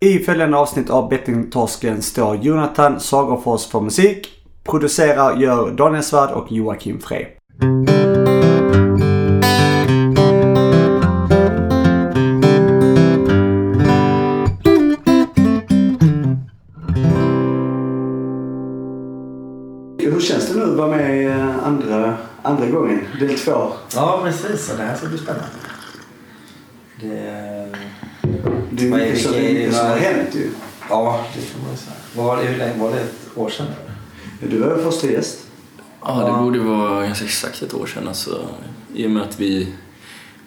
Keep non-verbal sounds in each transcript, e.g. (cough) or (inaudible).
I följande avsnitt av Bettingtorsken står Jonathan Sagerfors för musik. Producerar gör Daniel Svärd och Joakim Frey. Hur känns det nu att vara med eh, andra, andra gången? Del två. Ja, precis. Och det här ska bli spännande. Det, det är mycket, så, mycket som har hänt ju. ja, det får man ju säga. Var det, hur länge var det? Ett år sedan? eller? Du var ju första gäst. Ja, det borde vara ganska exakt ett år sedan. Alltså, I och med att vi,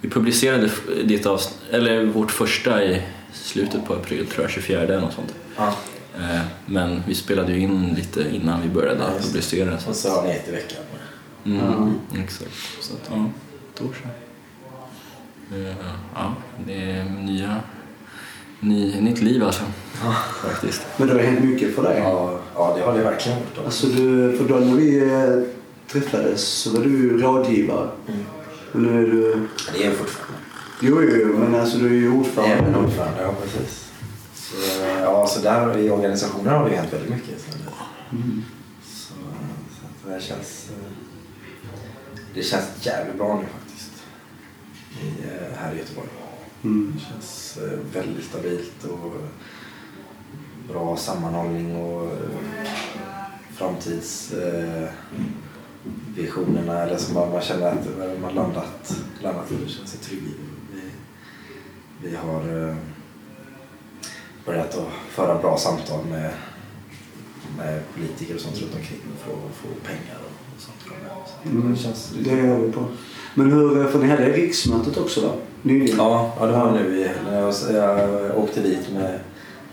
vi publicerade ditt avsnitt, eller vårt första i slutet på april, tror jag, 24 eller något sånt. Ja. Eh, Men vi spelade ju in lite innan vi började Ja, publicera. Så. Och så har ni ett i veckan. Mm, Exakt. Så att, ja, ett år sedan. Eh, Ja, det är nya, ny, nytt liv alltså. Faktiskt. Men det har hänt mycket för dig. Ja, ja, det har det verkligen gjort. Alltså du, för då när vi eh, träffades så var du rådgivare. Mm. Men nu är du... Det är jag fortfarande. Jo, jo, men alltså du är ju Även ordförande. ordförande, ja precis. Så, ja, så där i organisationen har det hänt väldigt mycket. Så, det, Mm. så, så det känns... eh, Det känns jävligt bra nu faktiskt. I, eh, här i Göteborg. Mm. Det känns eh, väldigt stabilt och bra sammanhållning och eh, framtidsvisionerna eller som man, man känner att man har landat, landat i det känns sig trygg i. Vi, vi har eh, börjat att föra bra samtal med, med politiker och sånt runt omkring för att få pengar och, sånt. Så Mm. det känns Det gör vi på. Men hur, för ni hade riksmötet också va? Nyligen. Ja, ja det var nu i, när jag, jag åkte dit med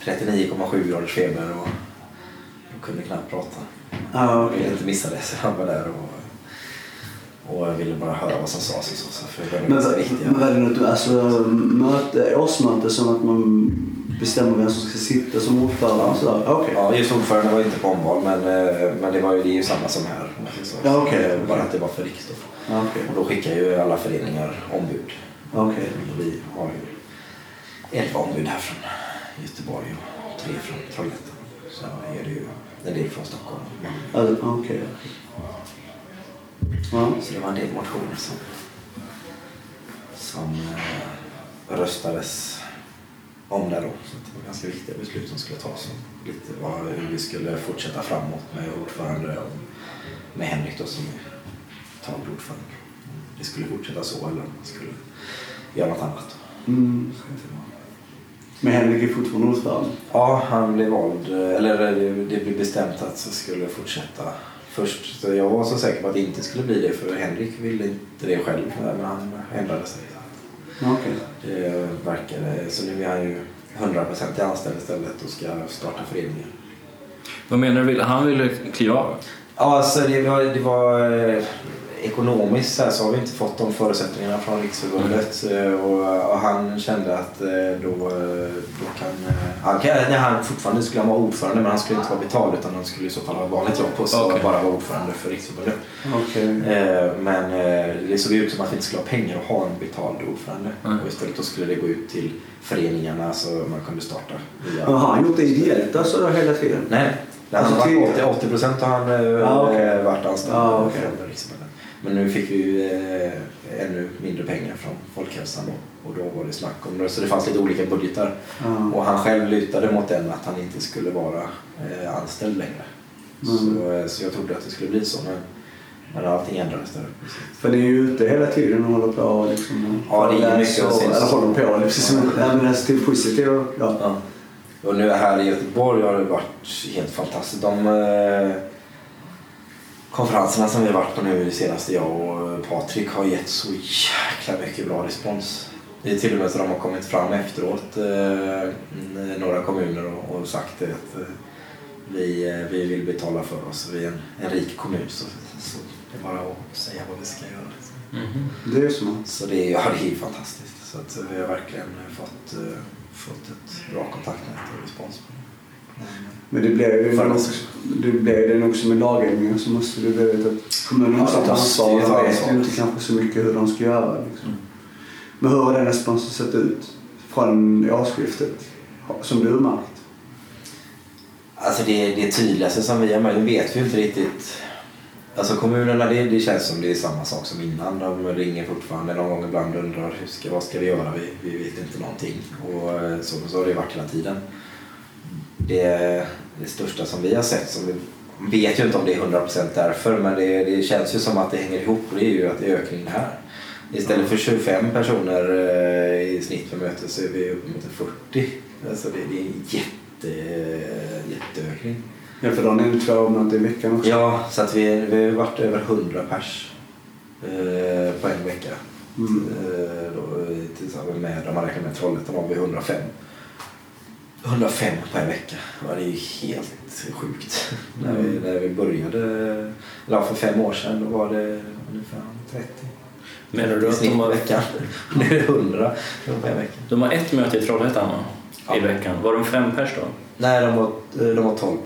39,7 graders feber och jag kunde knappt prata. Ja, Jag okej. ville inte missa det så jag var där och, och jag ville bara höra vad som sades och så. så för det var Men, men det något, alltså möte, årsmöte som att man bestämmer vem som ska sitta som ordförande sådär? Okej. Ja, just ordförande var inte på omval men, eh, men det, var ju, det är ju samma som här. så. Ja, Eh, Bara att det var för riksdag. Ja, okej. Och då skickar ju alla föreningar ombud. Och Vi har ju 11 ombud här från Göteborg och tre från Trollhättan. Sen är det ju en del från Stockholm. Okej. Ja. Så det var en del motioner som, som eh, röstades om där då. Så det var ganska viktiga beslut som skulle tas. om Lite vad, hur vi skulle fortsätta framåt med ordförande och med Henrik då som är talande ordförande. Det skulle fortsätta så eller om man skulle göra något annat. Mm. Men Henrik är fortfarande ordförande? Ja, han blev vald, eller det blev bestämt att det skulle fortsätta först. Så jag var så säker på att det inte skulle bli det för Henrik ville inte det själv men han ändrade sig. Ja, Okej. Det verkade, så nu är han ju 100% anställd istället och ska starta föreningen. Vad menar du? Vill- Han ville kliva av? Ja, alltså det var, det var eh, ekonomiskt så, här, så har vi inte fått de förutsättningarna från Riksförbundet eh, och, och han kände att eh, då, eh, då kan han, kan- nej, han fortfarande skulle han vara ordförande men han skulle inte vara betald utan han skulle i så fall ha vanligt jobb och så Okej. bara vara ordförande för Riksförbundet. Eh, Men det såg ut som att vi inte skulle ha pengar att ha en betald ordförande. Mm. Och istället då skulle det gå ut till föreningarna så man kunde starta. Men har han gjort det ideellt alltså då hela tiden? Nej, nej. Alltså, Alltså, till- 80, 80 procent har han Ja, okej. varit anställd Ja, okej. Men nu fick vi ju eh, ännu mindre pengar från Folkhälsan då. Och då var det snack om det. Så det fanns lite olika budgetar. Ja. Och han själv lutade mot den att han inte skulle vara eh, anställd längre. Mm. Så, eh, så jag trodde att det skulle bli så. Men, men allting ändrades där. För ni är ju ute hela tiden och håller på liksom... Ja, det är mycket och-. Eller håller på liksom. Ja. men alltså till positivt och... Ja. Ja. Och nu här i Göteborg har det varit helt fantastiskt. De konferenserna som vi har varit på nu det senaste, jag och Patrik, har gett så jäkla mycket bra respons. Det är till och med så de har kommit fram efteråt, eh, några kommuner, och, och sagt det att eh, vi, eh, vi vill betala för oss. Vi är en, en rik kommun så, så det är bara att säga vad vi ska göra. Liksom. Det är ju så. Det är, (laughs) ja, det är fantastiskt. Så att vi har verkligen fått, eh, fått ett bra kontaktnät och respons på det. Men det blir ju också, det blir det också med lagändringar så måste det bli att kommunen Ja, måste de ta måste ansvar. De vet ju inte kanske så mycket hur de ska göra. Liksom. Mm. Men hur har den responsen sett ut från årsskiftet? som du har märkt? Alltså det, det tydligaste som vi har märkt, vet vi inte riktigt. Alltså kommunerna, det, det känns som det är samma sak som innan. De ringer fortfarande någon gång ibland och undrar hur ska, vad ska vi göra? Vi, vi vet inte någonting. Och eh, så, så har det varit hela tiden. Det, det största som vi har sett, som vi vet ju inte om det är 100% därför, men det, det känns ju som att det hänger ihop och det är ju att det är ökningen här. Istället för 25 personer eh, i snitt per möte så är vi uppe mot 40. Alltså det, det är en jätte, jätteökning. Ja, för då har ni två möten i veckan också. Ja, så att vi, vi har varit över 100 pers eh, på en vecka. Mm. Eh, då, tillsammans med, om man räknar med Trollhättan var vi 105. 105 på en vecka. Ja, det är ju helt sjukt. När, vi, när vi började, eller för fem år sedan, då var det ungefär 30. Menar du att de har, veckan. (laughs) Nu är det 100 på en vecka. de har ett möte i Trollhättan va? i Ja. veckan? Var de fem pers då? Nej, de var, de var 12.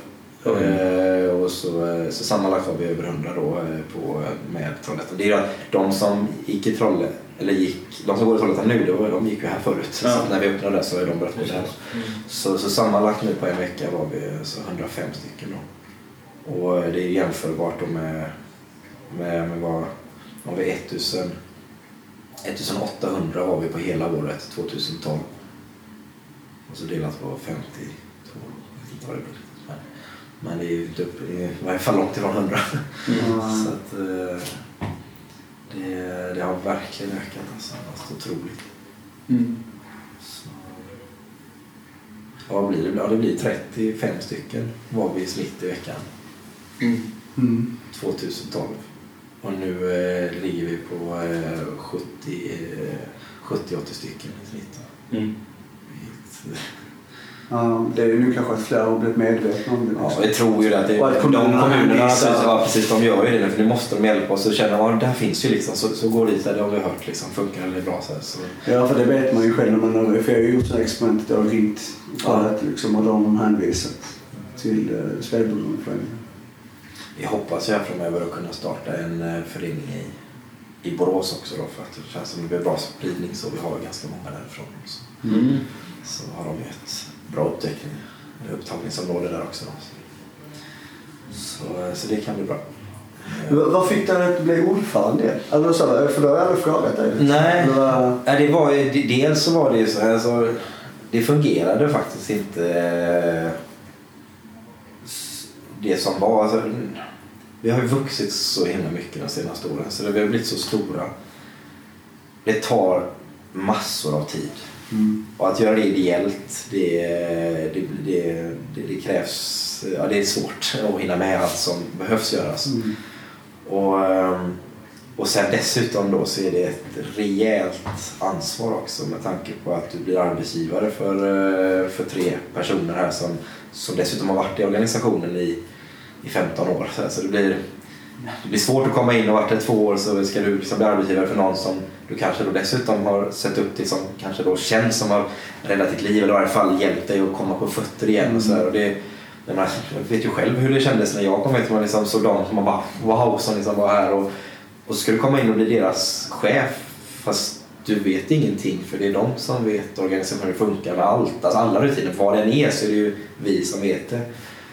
Okej. Eh, och så, eh, så sammanlagt var vi över 100 då eh, på, med Trollhättan. Det är de som gick i Trollhättan, eller gick, de som går i Trollhättan nu, de gick ju här förut. Ja. Så när vi öppnade där så är de börjat gå där. Så, så sammanlagt nu på en vecka var vi så 105 stycken då. Och eh, det är jämförbart då med, med, med vad, om vi 1000, 1800 var vi på hela året 2012. Och så delat på 52, jag vet inte vad det blir. Men, men det är ju inte upp, i varje fall långt ifrån 100. Mm. (laughs) Så att, eh, det, det har verkligen ökat alltså. alltså otroligt. Mm. Så, ja, blir det? Ja, det blir 35 stycken var vi i snitt i veckan. Mm. Mm. 2012. Och nu eh, ligger vi på eh, 70, eh, 70-80 stycken i snitt. Ja, det är ju nu kanske att fler har blivit medvetna om det. Ja, jag tror ju det att det, Och att de kommunerna kommunerna, hänvisar- precis, ja, precis, de gör ju det för nu måste de hjälpa oss och känna att där finns ju liksom, så, så går dit där, det har vi hört liksom, funkar eller är bra så, här, så Ja, för det vet man ju själv när man har, för jag har ju gjort sådana experiment där jag har ringt fallet liksom och de har hänvisat till uh, Spelbolagsföreningen. Vi hoppas ju här framöver att kunna starta en eh, förening i, i Borås också då för att det känns som det blir bra spridning så vi har ganska många därifrån. Så, Mm. så har de ju ett bra upptäckning, upptagningsområde där också. Så, eh, så det kan bli bra. Vad fick dig att bli ordförande? Alltså, så, för då har jag aldrig frågat dig. Nej. Det var, det var ju, det- dels så var det ju så här, så det fungerade faktiskt inte eh, det som var. Alltså, vi har ju vuxit så himla mycket de senaste åren så det, vi har blivit så stora. Det tar massor av tid. Mm. Och att göra det ideellt, det, det, det, det, krävs, ja det är svårt att hinna med allt som behövs göras. Mm. Och, ehm, och sen dessutom då så är det ett rejält ansvar också med tanke på att du blir arbetsgivare för, eh, för tre personer här som, som dessutom har varit i organisationen i, i 15 år. Så det, blir, det blir svårt att komma in och varit två år så ska du liksom bli arbetsgivare för någon som du kanske då dessutom har sett upp till som kanske då känns som har räddat ditt liv eller i alla fall hjälpt dig att komma på fötter igen. Och så där. och det, jag, menar, jag vet ju själv hur det kändes när jag kom hit. Man liksom såg dem som man bara wow som liksom var här. Och, och så ska du komma in och bli deras chef fast du vet ingenting för det är de som vet organisationen hur det funkar med allt. Alltså alla rutiner, vad det än är så är det ju vi som vet det.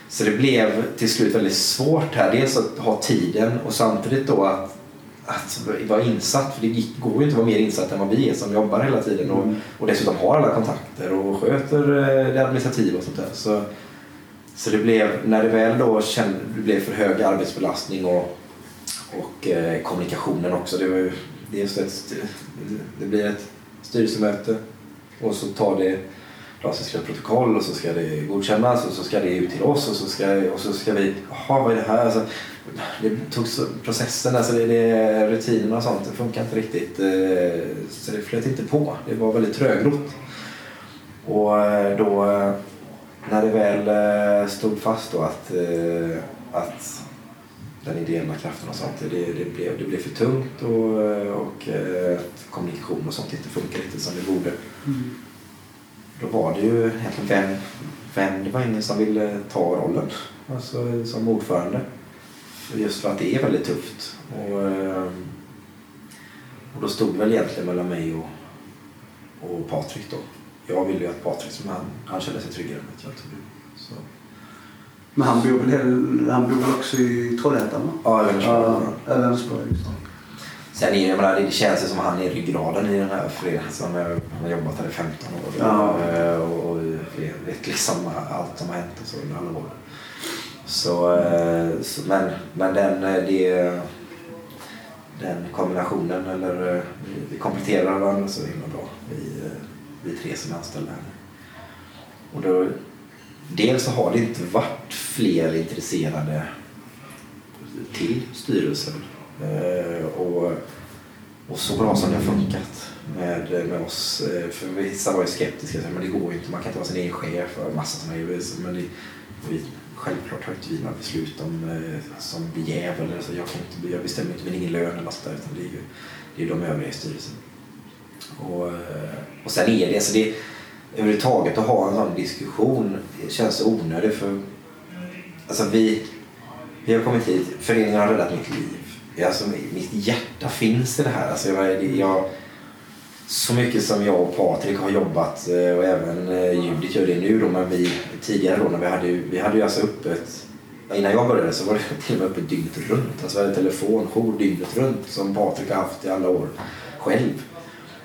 Så det blev till slut väldigt svårt här. Dels att ha tiden och samtidigt då att, att vara insatt. För det gick- går ju inte att vara mer insatt än vad vi är som jobbar hela tiden och, och dessutom har alla kontakter och sköter eh, det administrativa och sånt där. Så, så det blev, när det väl då kände, det blev för hög arbetsbelastning och, och eh, kommunikationen också. Det, var ju, dels ett, det blir ett styrelsemöte och så tar det klassiska ska protokoll och så ska det godkännas och så ska det ut till oss och så ska, och så ska vi, jaha vad är det här? Alltså, det tog så, processen, alltså det, det, rutinerna och sånt, det funkar inte riktigt. Eh, så det flöt inte på. Det var väldigt trögrott. Och eh, då eh, när det väl stod fast då att, att den ideella kraften och sånt, det, det, blev, det blev för tungt och, och att kommunikation och sånt inte funkar riktigt som det borde. Mm. Då var det ju egentligen vem, vem, det var ingen som ville ta rollen alltså, som ordförande. Just för att det är väldigt tufft. Och, eh, och då stod väl egentligen mellan mig och, och Patrik då jag ville ju att Patrik, som han, han kände sig tryggare med att jag tog. Så. Men han bor väl, han bor väl också i Trollhättan va? Ja, Vänersborg. Ja, Vänersborg. liksom. Sen är jag menar, det känns ju som att han är ryggraden i den här föreningen. Så han, har, han har jobbat här i 15 år Ja. Eh, och, och vet liksom allt som har hänt och så under alla år. Så, eh, så, men, men den, eh, det, den kombinationen, eller vi- kompletterar varandra så himla bra. Vi, vi tre som är anställda här. Och då, dels så har det inte varit fler intresserade till styrelsen. Eh, och, och så bra som det har funkat med, med oss. Eh, för vissa var ju skeptiska, men det går ju inte, man kan inte vara sin egen chef och massa sådana grejer. Men det, vi, självklart har inte vi några beslut om, eh, som blir jäv eller så. Jag, kan inte, jag bestämmer inte min egen lön eller något där, utan det är ju det är de övriga i styrelsen. Och, eh, och sen är det, alltså det överhuvudtaget att ha en sån diskussion känns onödigt för alltså vi, vi har kommit hit, föreningen har räddat mitt liv. Alltså, mitt hjärta finns i det här. Alltså, jag, jag, så mycket som jag och Patrik har jobbat eh, och även eh, Judith gör det nu då, men vi tidigare då när vi hade, vi hade ju alltså öppet Innan jag började så var det (laughs) till och med öppet dygnet runt. Alltså vi hade telefonjour dygnet runt som Patrik har haft i alla år själv.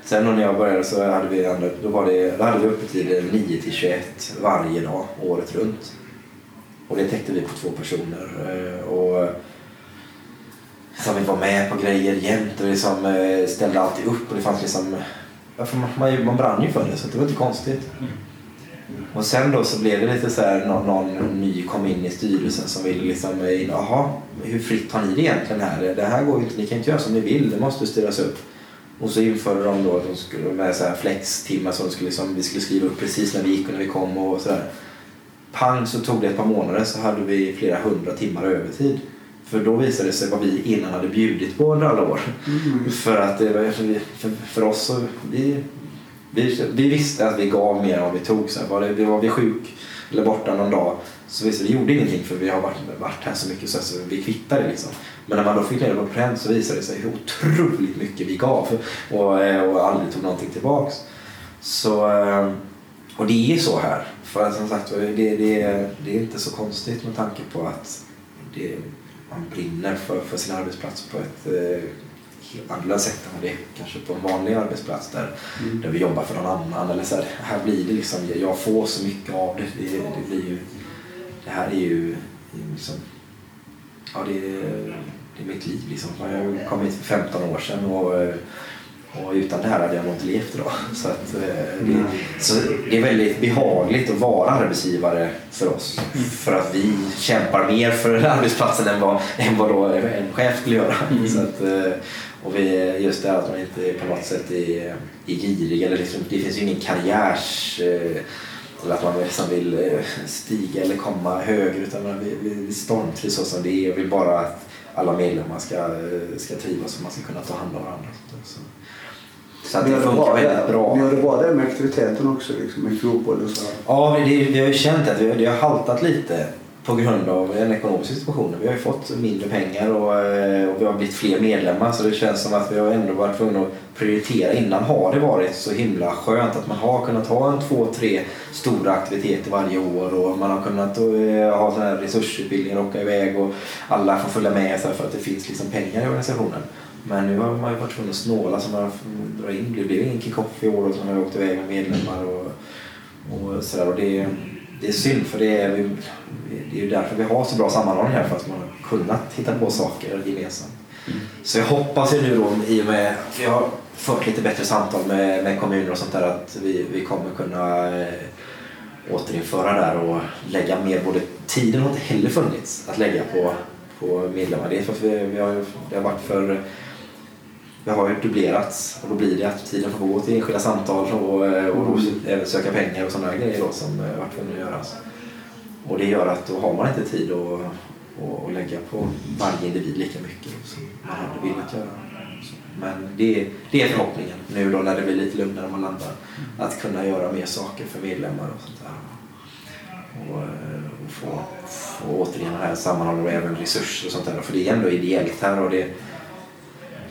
Sen när jag började så hade vi, andra, då var det, då hade vi öppettider 9 till 21 varje dag året runt. Och det täckte vi på två personer. Eh, och som vi var med på grejer jämt och liksom eh, ställde alltid upp. Och det fanns liksom, man, man, brann ju för det så det var inte konstigt. Och sen då så blev det lite så här, någon, någon ny kom in i styrelsen som ville liksom, eh, jaha, hur fritt har ni det egentligen här? Det här går inte, ni kan inte göra som ni vill, det måste styras upp. Och så införde de då att de skulle med så här flextimmar som skulle liksom, vi skulle skriva upp precis när vi gick och när vi kom och sådär. Pang så tog det ett par månader så hade vi flera hundra timmar övertid. För då visade det sig vad vi innan hade bjudit på under alla år. För att det var, för, för, oss så, vi, vi, vi visste att vi gav mer än vad vi tog. Så var, det, var vi sjuk eller borta någon dag så visste vi, det gjorde ingenting för vi har varit, varit här så mycket så, så vi kvittade liksom. Men när man då fick reda på pränt så visade det sig hur otroligt mycket vi gav och, eh, och aldrig tog någonting tillbaks. Så, eh, och det är så här. För att som sagt det, det, det är inte så konstigt med tanke på att det, man brinner för, för sin arbetsplats på ett eh, annorlunda sätt än det kanske på en vanlig arbetsplats där, där vi jobbar för någon annan. Eller så här, här blir det liksom, jag får så mycket av det. Det, det, blir ju, det här är ju liksom, ja det är, det är mitt liv liksom. Jag kom hit för 15 år sedan och, eh, och utan det här hade jag nog inte levt idag. Så, att, eh, det, så det är väldigt behagligt att vara arbetsgivare för oss. För att vi kämpar mer för (laughs) arbetsplatsen än vad, än vad då en chef skulle göra. Så att, eh, och vi, just det att man inte på något sätt är, är girig. Eller liksom, det finns ju ingen karriärs... eh, Eller att man liksom vill eh, stiga eller komma högre. Utan vi, vi, vi stormtrivs så som det är och vill bara att alla medlemmar ska, ska trivas och man ska kunna ta hand om varandra. Så, så att det funkar väldigt bra. Ni har det bra där med aktiviteten också, liksom, med fotboll och så. Ja, vi, det, vi har ju känt att vi, det har haltat lite på grund av den ekonomiska situationen. Vi har ju fått mindre pengar och, eh, och vi har blivit fler medlemmar så det känns som att vi har ändå varit tvungna att prioritera. Innan har det varit så himla skönt att man har kunnat ha en två, tre stora aktiviteter varje år och man har kunnat eh, ha sån här resursutbildningar och åka iväg och alla får följa med så för att det finns liksom pengar i organisationen. Men nu har man ju varit tvungen att snåla så man drar in. Det blev ingen kick-off i år och så har åkt iväg med medlemmar och, och sådär. Och det, det är synd för det är, det är ju därför vi har så bra sammanhållning här för att man har kunnat hitta på saker gemensamt. Så jag hoppas ju nu då i och med att vi har fört lite bättre samtal med, med kommuner och sånt där att vi, vi kommer kunna eh, återinföra där och lägga mer, både tiden har inte heller funnits att lägga på, på medlemmar. Det är för att vi, vi har, det har varit för det har ju dubblerats och då blir det att tiden får gå till enskilda samtal och, eh, och då även söka pengar och sådana grejer då som eh, tvungna att göras. Och det gör att då har man inte tid att, att, att lägga på varje individ lika mycket som man hade velat göra. Men det, det är förhoppningen nu då när det blir lite lugnare man landar. Att kunna göra mer saker för medlemmar och sånt där. Och, eh, och få, få återigen det här sammanhållet och även resurser och sånt där. För det är ändå ideellt här och det,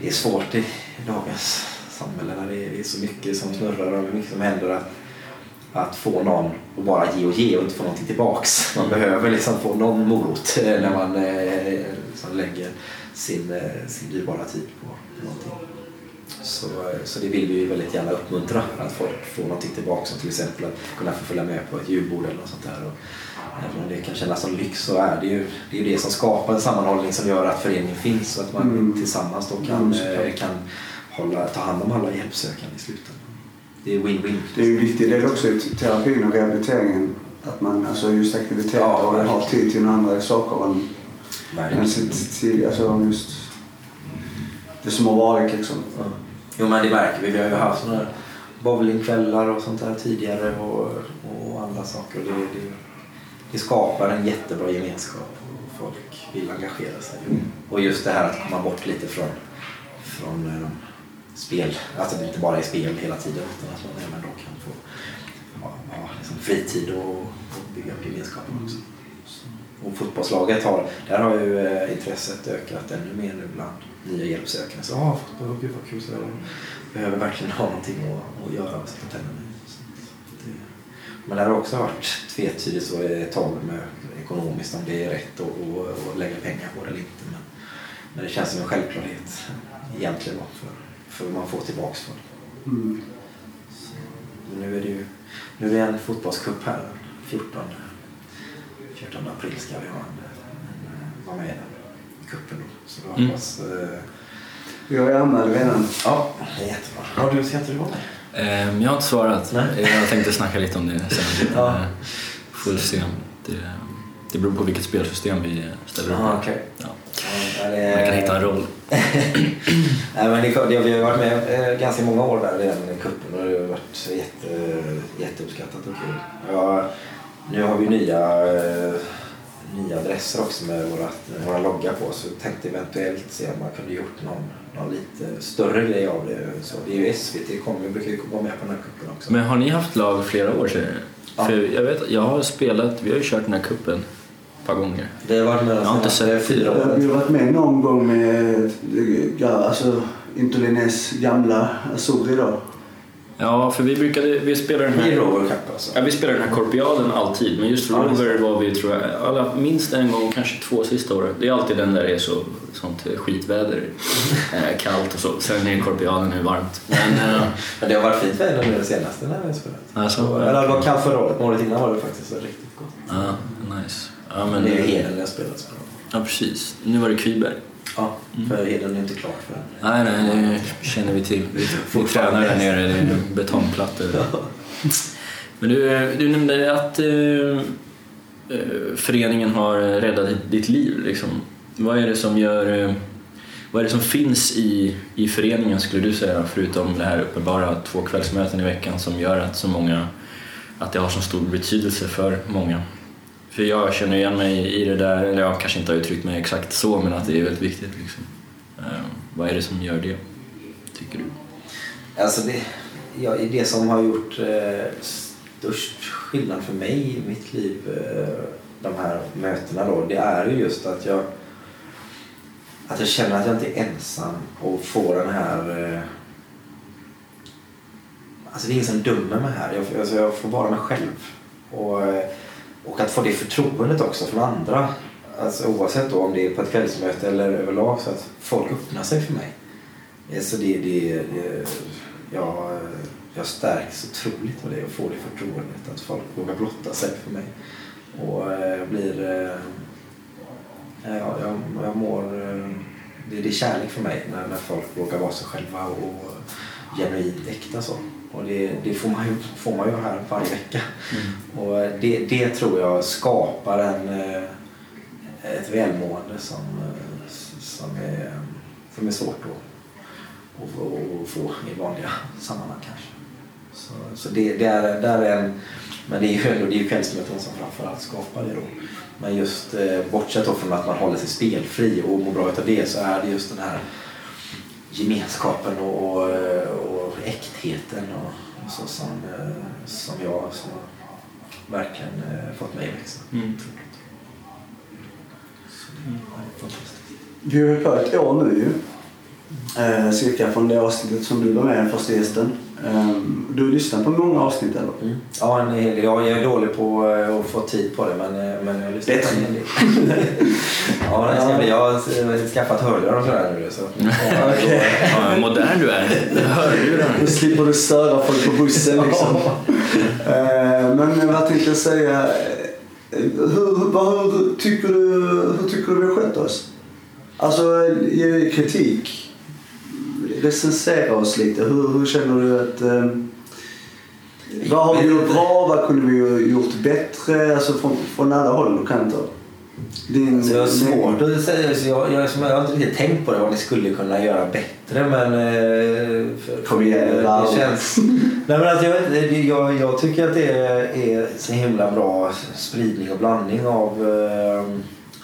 det är svårt i dagens samhälle när det är, så mycket som snurrar och mycket som händer. Att att få någon att bara ge och ge och inte få någonting tillbaks. Man behöver liksom få någon morot (laughs) när man liksom lägger sin, eh, sin dyrbara tid på någonting. Så, eh, så det vill vi ju väldigt gärna uppmuntra, att folk får någonting tillbaka som till exempel att kunna få följa med på ett julbord eller något sånt där. Och även om det kan kännas som lyx så är det ju det, är ju det som skapar en sammanhållning som gör att föreningen finns och att man Mm. tillsammans då Mm, kan, eh, kan hålla, ta hand om alla hjälpsökande i slutändan. Det är win-win. Det är ju en viktig del också i terapin och rehabiliteringen. Att man, alltså just aktiviteter Ja, och har tid till andra saker än, än sitt, sitt, alltså just det som har varit liksom. Ja. Jo men det märker vi. Vi har ju haft sådana här bowlingkvällar och sånt där tidigare och, och andra saker. Det, det, det skapar en jättebra gemenskap och folk vill engagera sig. Och just det här att komma bort lite från, från eh, spel. Alltså det inte bara är spel hela tiden utan att man även då kan få ha, ha liksom fritid och, och bygga upp gemenskapen också. Så. Och fotbollslaget har, där har ju eh, intresset ökat ännu mer nu bland nya hjälpsökande. Så ah, fotboll, gud vad kul. Så jag behöver verkligen ha någonting att, att göra och sätta tänderna i. Så att det- Men det har också varit tvetydigt så ett tag med ekonomiskt om det är rätt att, att, att lägga pengar på det eller inte. Men, men det känns som en självklarhet egentligen för, för vad man får tillbaks för det. Mm. Så, nu är det ju nu är det en fotbollscup här 14, 14 april ska vi ha en, en, vara med i den cupen då. Så då Mm. hoppas... Eh, Vi har ju anmält redan. ja, det är jättebra. Ja, du, vara med? Ehm, Jag har inte svarat. Nej. Jag tänkte snacka lite om det sen. (laughs) Ja. Eh, Får se. Det, det beror på vilket spelsystem vi ställer upp Ja, med. okej. Ja. Ja, det- Man kan hitta en roll. (clears throat) Nej, men det, det, vi har varit med eh, ganska många år där redan i cupen och det har varit jätte, jätteuppskattat och kul. Ja, nu har vi nya, eh, nya adresser också med våra, våra logga på så tänkte eventuellt se om man kunde gjort någon, någon lite större grej av det. Så det är ju SVT kommer, brukar ju vara med på den här cupen också. Men har ni haft lag flera år sedan? Ja. För jag vet, jag har spelat, vi har ju kört den här kuppen ett par gånger. Det har varit med Jag har inte sett- fyra Vi åren. har varit med någon gång med ja, alltså, Intolines gamla Azuri då. Ja, för vi brukade, vi spelade den I här... Rover Cup alltså. Ja, vi spelade den här korpiaden alltid, men just Ja, Rover var vi tror jag, alla, minst en gång, kanske två sista året. Det är alltid den där det är så, sånt skitväder, (laughs) eh, kallt och så. Sen är korpiaden nu varmt. Men, eh, (laughs) Men det har varit fint väder nu senaste när vi har spelat. Alltså, Eller det var kallt förra året, året innan var det faktiskt riktigt gott. ja, nice. Ja, Men det är ju Heden jag spelat ja, precis. Nu var det Kviberg. Ja, för Heden är inte klart för Nej, nej, det känner vi till. Vi, (laughs) vi tränar där nere, det är betongplattor. Men du, du nämnde att eh, eh, föreningen har räddat ditt, liv. Liksom. Vad är det som gör... Eh, vad är det som finns i, i föreningen skulle du säga, förutom det här uppenbara två kvällsmöten i veckan som gör att så många att det har så stor betydelse för många? För jag känner igen mig i det där, eller jag kanske inte har uttryckt mig exakt så, men att det är väldigt viktigt. Liksom. Eh, vad är det som gör det, tycker du? Alltså det, ja, det som har gjort eh, störst skillnad för mig i mitt liv, eh, de här mötena då, det är ju just att jag att jag känner att jag inte är ensam och får den här eh, Alltså det är ingen som dömer mig här. Jag, alltså jag får vara mig själv. Och, eh, och att få det förtroendet också från andra. Alltså oavsett då om det är på ett kvällsmöte eller överlag så att folk öppnar sig för mig. Så det, det, det jag, jag stärks otroligt av det och får det förtroendet att folk vågar blotta sig för mig. Och eh, jag blir... Eh, ja, jag, jag mår... Eh, det, det är kärlek för mig när, när folk vågar vara sig själva och genuint äkta så. Och det, det får, man ju, får man ju här varje vecka. Och det, det tror jag skapar en, eh, ett välmående som, eh, som, är, som är svårt att, att, få- i vanliga sammanhang kanske. Så, så det, det är, där är en, men det är ju ändå det är ju kvällsmöten som framförallt skapar det då. Men just eh, bortsett från att man håller sig spelfri och mår bra utav det så är det just den här gemenskapen och, och, och äktheten och, och så som, eh, som jag som verkligen eh, fått mig att växa. Mm. Fantastiskt. Vi har ju på ett år nu ju. Eh, cirka från det avsnittet som du var med, första gästen. Ehm, Du har lyssnat på många avsnitt eller? Mm. Ja, en hel del. Jag är dålig på eh, att få tid på det men, eh, men jag lyssnar Bättre. på en hel del. (laughs) ja, det ska bli. Jag har skaffat hörlurar och sådär nu. Så. Okej. (laughs) Ja, modern du är. Det hör du den. Då slipper du störa folk på bussen liksom. (laughs) Ehm, Men vad tänkte jag säga? Hur, hur, vad- hur, tycker du, hur tycker du vi har skött oss? Alltså, ge kritik. Recensera oss lite. Hur, hur känner du att... ehm, vad har vi gjort bra? Vad kunde vi ha gjort bättre? Alltså från, från alla håll och kanter. Din, Så jag har svårt att säga. Så jag, jag, jag har inte riktigt tänkt på det, vad ni skulle kunna göra bättre. Men... eh, För, Kom igen, det, känns... (laughs) Nej, men alltså, jag, vet jag, jag tycker att det är så himla bra spridning och blandning av, eh,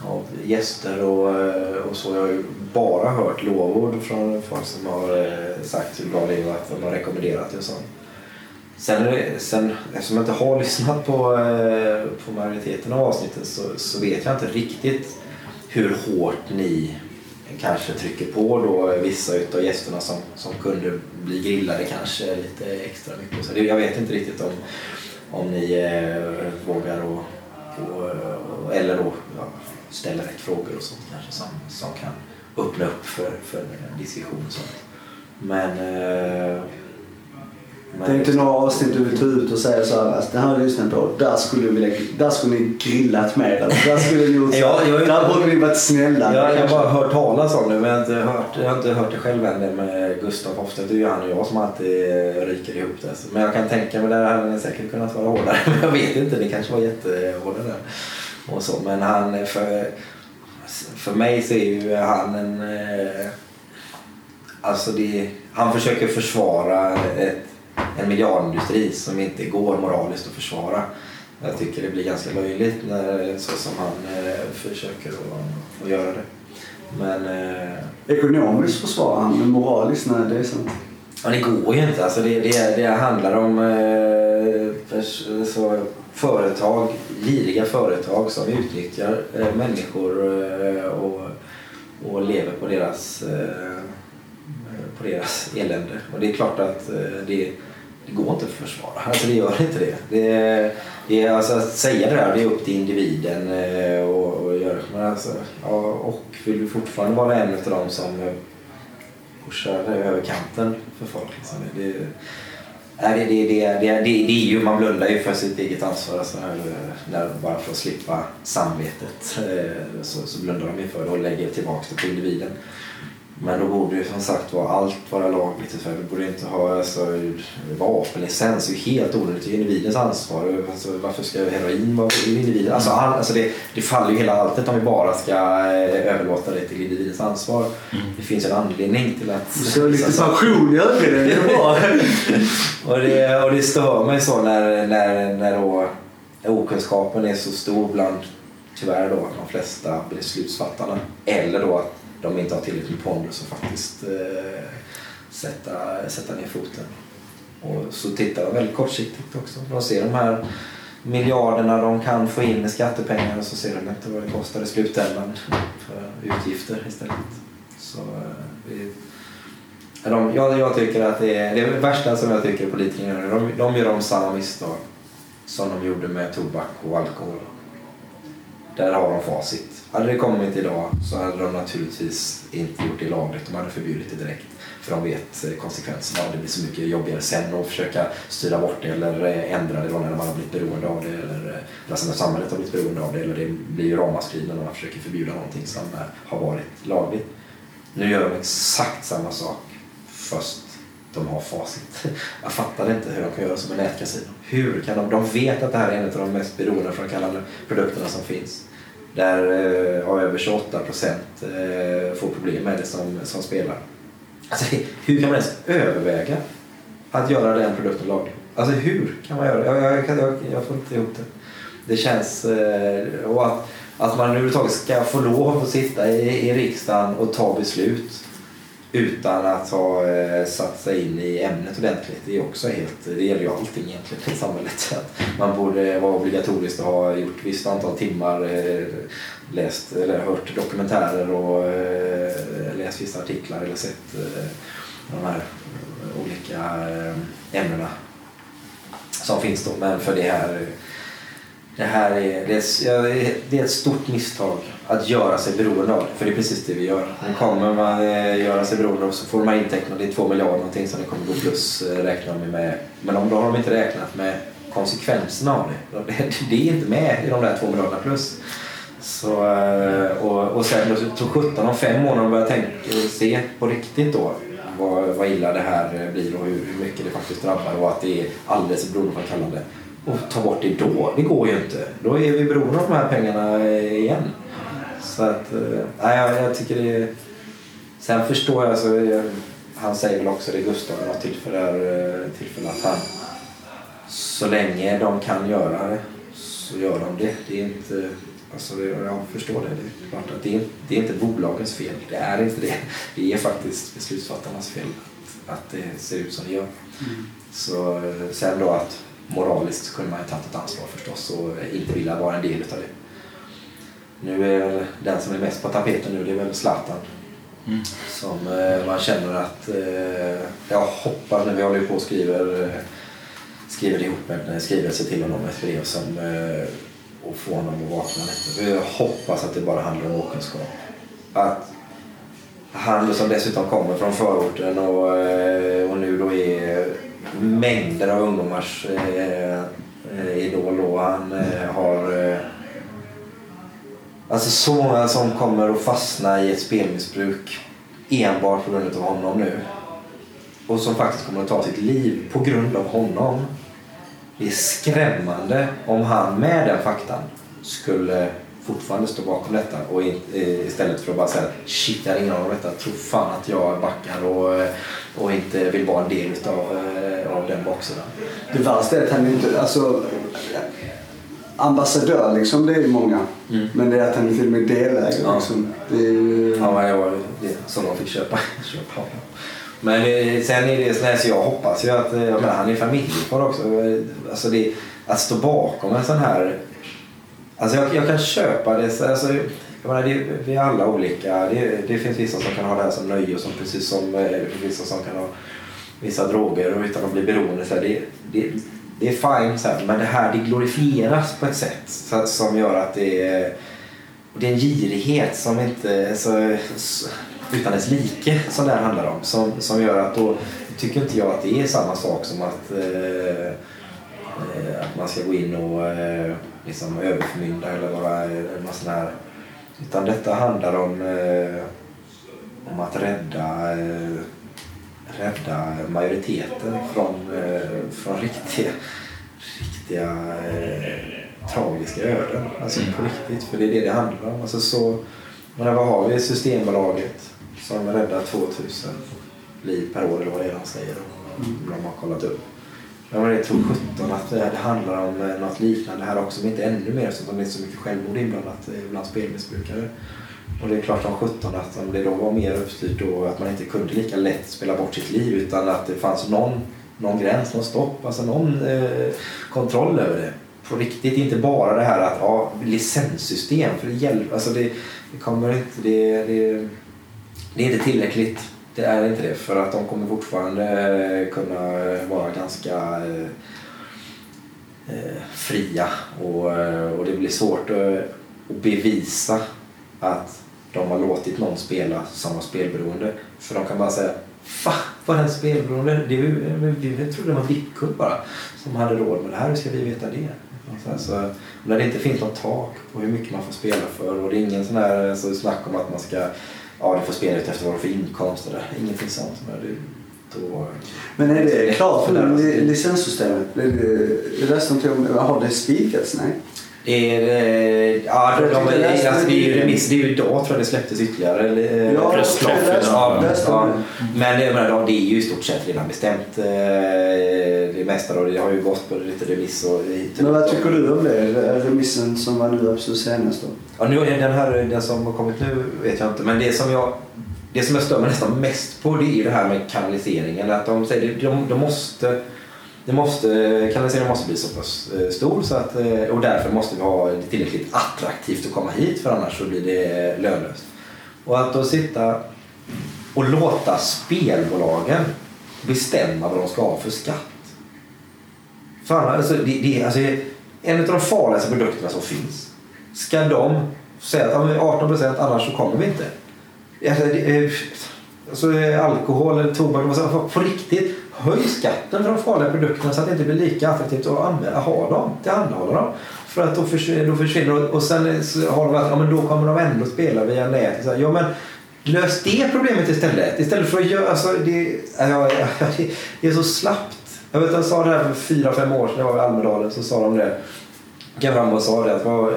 av gäster och, eh, och så. Jag har ju bara hört lovord från folk som har eh, sagt hur bra det är och att de har rekommenderat det och sånt. Sen, det, sen eftersom jag inte har (laughs) lyssnat på, eh, på majoriteten av avsnitten så, så vet jag inte riktigt hur hårt ni kanske trycker på då vissa utav gästerna som, som kunde bli grillade kanske lite extra mycket. Så det, jag vet inte riktigt om, om ni eh, vågar och, och, och eller då ja, ställa rätt frågor och sånt kanske som, som kan öppna upp för, för diskussion och sånt. Men... Eh, Det är inte några avsnitt du vill ta ut och säga så här, alltså, det här har jag lyssnat på, där skulle, vilja, där skulle ni grillat mer. Där skulle ni gjort. Ja, jag- där borde ni varit snälla. Jag, jag har bara hört talas om det men jag har inte hört, jag har inte hört det själv än det med Gustav Hofstedt. Det är ju han och jag som alltid eh, ryker ihop det. Men jag kan tänka mig där hade han säkert kunnat vara hårdare. (laughs) Men jag vet inte, det kanske var jättehårda där. Och så. Men han, för, för mig så är ju han en... eh, Alltså det, han försöker försvara ett, en miljardindustri som inte går moraliskt att försvara. Jag tycker det blir ganska löjligt när, så som han eh, försöker att, att göra det. Men eh, Ekonomiskt försvarar han, men moraliskt, nej det är sant. ja, det går ju inte. Alltså det, det, det handlar om eh, så, företag, giriga företag som utnyttjar eh, människor eh, och, och lever på deras, eh, på deras elände. Och det är klart att eh, det, det går inte att försvara. Alltså det gör inte det. det, det är, alltså, att säga det där, det är upp till individen eh, och, och göra. Men alltså, ja, och vill du fortfarande vara en av dem som pushar över kanten för folk. Liksom. Det, nej, det, det, det, det, det, det är ju, man blundar ju för sitt eget ansvar. Alltså, när, bara för att slippa samvetet eh, så, så blundar de ju för det och lägger tillbaka det på individen. Men då borde ju som sagt vara allt vara lagligt i Sverige. Vi borde inte ha alltså, vapenlicens. Det är ju helt onödigt. Det är individens ansvar. Alltså, varför ska heroin vara individen? Alltså, all, alltså det, det faller ju hela alltet om vi bara ska eh, överlåta det till individens ansvar. Det finns en anledning till att... Så lite alltså, passion i ögonen, det är bra. (laughs) och, det, och det stör mig så när, när, när då okunskapen är så stor bland, tyvärr då, de flesta beslutsfattarna. Eller då att de inte har tillräckligt med pondus att faktiskt eh, sätta, sätta ner foten. Och så tittar de väldigt kortsiktigt också. De ser de här miljarderna de kan få in i skattepengar och så ser de inte vad det kostar i slutändan för utgifter istället. Så eh, De, jag, jag tycker att det är det värsta som jag tycker politikerna gör. De, de gör om samma misstag som de gjorde med tobak och alkohol. Där har de facit. Hade det kommit idag så hade de naturligtvis inte gjort det lagligt. De hade förbjudit det direkt. För de vet eh, konsekvenserna. Det blir så mycket jobbigare sen att försöka styra bort det eller eh, ändra det då när man har blivit beroende av det. Eller eh, alltså när samhället har blivit beroende av det. Eller det blir ju ramaskri när man försöker förbjuda någonting som har varit lagligt. Nu gör de exakt samma sak fast de har facit. (laughs) Jag fattar inte hur de kan göra som en nätkasino. Hur kan de? De vet att det här är en av de mest beroendeframkallande produkterna som finns. Där eh, över 28 procent eh, får problem med det som, som spelar. Alltså, hur kan man ens överväga att göra den produkten laglig? Alltså hur kan man göra det? Jag, jag, jag, jag får inte ihop det. Det känns... Eh, och att, att man överhuvudtaget ska få lov att sitta i, i riksdagen och ta beslut utan att ha eh, satt sig in i ämnet ordentligt. Det är också helt, det gäller ju allting egentligen i samhället. Att man borde vara obligatoriskt att ha gjort visst antal timmar, eh, läst eller hört dokumentärer och eh, läst vissa artiklar eller sett eh, de här olika eh, ämnena som finns då. Men för det här, det här är, det är, det är ett stort misstag att göra sig beroende av det. För det är precis det vi gör. Nu kommer man eh, göra sig beroende av så får man intäkterna, det är två miljarder någonting som det kommer gå plus eh, räknar de med. Men om, då har de inte räknat med konsekvenserna av det. Det är inte med i de där två miljarderna plus. Så, eh, och, och sen tog 17 om fem månader börjar tänka, se på riktigt då vad, vad illa det här eh, blir och hur, hur mycket det faktiskt drabbar och att det är alldeles beroendeframkallande. Och ta bort det då, det går ju inte. Då är vi beroende av de här pengarna igen. Så att, eh, nej, jag, jag tycker det är... Sen förstår jag, alltså, jag, han säger väl också det Gustav vid något tillfälle, tillfälle att han så länge de kan göra det så gör de det. Det är inte, alltså jag förstår det. Det är, klart att det, är, det är inte bolagens fel. Det är inte det. Det är faktiskt beslutsfattarnas fel att, att det ser ut som det gör. Mm. Så eh, sen då att moraliskt så kunde man ju tagit ett ansvar förstås och inte vilja vara en del av det. Nu är den som är mest på tapeten nu det är väl Zlatan. Mm. Som eh, man känner att, eh, jag hoppas när vi håller på och skriver, eh, skriver ihop en skrivelse till honom, ett brev som, och få honom att vakna lite. Jag hoppas att det bara handlar om okunskap. Att han som dessutom kommer från förorten och, och nu då är mängder av ungdomars eh, idol och han har Alltså så många som kommer att fastna i ett spelmissbruk enbart på grund av honom nu. Och som faktiskt kommer att ta sitt liv på grund av honom. Det är skrämmande om han med den faktan skulle fortfarande stå bakom detta och eh, istället för att bara säga shit jag har ingen aning om detta, tro fan att jag backar och, eh, och inte vill vara en del av, eh, av den baksidan. Det värsta är att han inte, alltså ambassadör liksom, det är många. Mm. Men det är att han är till och med delägare. Ja. Liksom. Det är ju... Ja, det var det som de fick köpa. (laughs) köpa. Men eh, sen är det sådär så jag hoppas ju att, eh, jag menar, han är familjefar också. Alltså det, att stå bakom en sån här, alltså jag, jag kan köpa det. Alltså, jag menar, det, vi är alla olika. Det, det finns vissa som kan ha det här som nöje och som precis som eh, det finns vissa som kan ha vissa droger och utan att bli beroende. Så det, det, det är fine så här, men det här det glorifieras på ett sätt så, som gör att det är, det är en girighet som inte så, utan dess like som det här handlar om. Som, som gör att då tycker inte jag att det är samma sak som att, eh, eh att man ska gå in och eh, liksom överförmynda eller vara en massa här. Utan detta handlar om, eh, om att rädda eh, rädda majoriteten från, eh, från riktiga, riktiga eh, tragiska öden. Alltså på riktigt, för det är det det handlar om. Alltså så, men vad har vi? Systembolaget som räddar 2000 liv per år eller vad det är han säger. Mm. De har kollat upp. Men det tror 17 att det handlar om eh, något liknande här också, men inte ännu mer eftersom det är så mycket självmord inblandat bland spelmissbrukare. Och det är klart som 17 att om det då var mer uppstyrt då att man inte kunde lika lätt spela bort sitt liv utan att det fanns någon, någon gräns, någon stopp, alltså någon eh, kontroll över det. På riktigt, inte bara det här att ja, licenssystem, för det hjälper, alltså det, det kommer inte, det, det, det är inte tillräckligt. Det är inte det för att de kommer fortfarande eh, kunna vara ganska eh, eh fria och, eh, och det blir svårt att, att bevisa att de har låtit någon spela som var spelberoende. För de kan bara säga Va? Var den spelberoende? Det är, vi trodde det var VIP-kund bara som hade råd med det här. Hur ska vi veta det? Så, när det inte finns något tak på hur mycket man får spela för och det är ingen sån här så snack om att man ska ja, du får spela ut efter vad du får inkomst där. Ingenting sånt. Men, det, då, men är det klart för licenssystemet? Jag läste inte om, har det spikats? Nej. Det är, eh, ja, de, de, alltså, det är ju remiss, det är ju idag tror jag det släpptes ytterligare. Ja, ja, ja, Men det, men det är ju i stort sett redan bestämt. Eh, det mesta då, det har ju gått på lite remiss och Men vad tycker du om det? Remissen som var nu absolut senast då? Ja, nu, den här den som har kommit nu vet jag inte. Men det som jag det som jag stör mig nästan mest på det är ju det här med kanaliseringen. Att de säger de, de måste det måste, kanaliseringen måste bli så pass eh, stor så att, eh, och därför måste vi ha det tillräckligt attraktivt att komma hit för annars så blir det lönlöst. Och att då sitta och låta spelbolagen bestämma vad de ska ha för skatt. Fan, alltså, det, det, alltså, en av de farligaste produkterna som finns. Ska de säga att ja, 18 procent annars så kommer vi inte. Alltså, det, eh, alltså, alkohol eller tobak, på riktigt. Höj skatten för de farliga produkterna så att det inte blir lika attraktivt att använda, ha dem, tillhandahålla dem. För att då försvinner, då försvinner och, sen har de att ja, men då kommer de ändå spela via nätet. Så här, Ja, men lös det problemet istället. Istället för att göra... Alltså, det, ja, ja, det, det är så slappt. Jag vet, jag sa det här för fyra, fem år sedan jag var i Almedalen. Så sa de det. Gick fram och sa det att vad,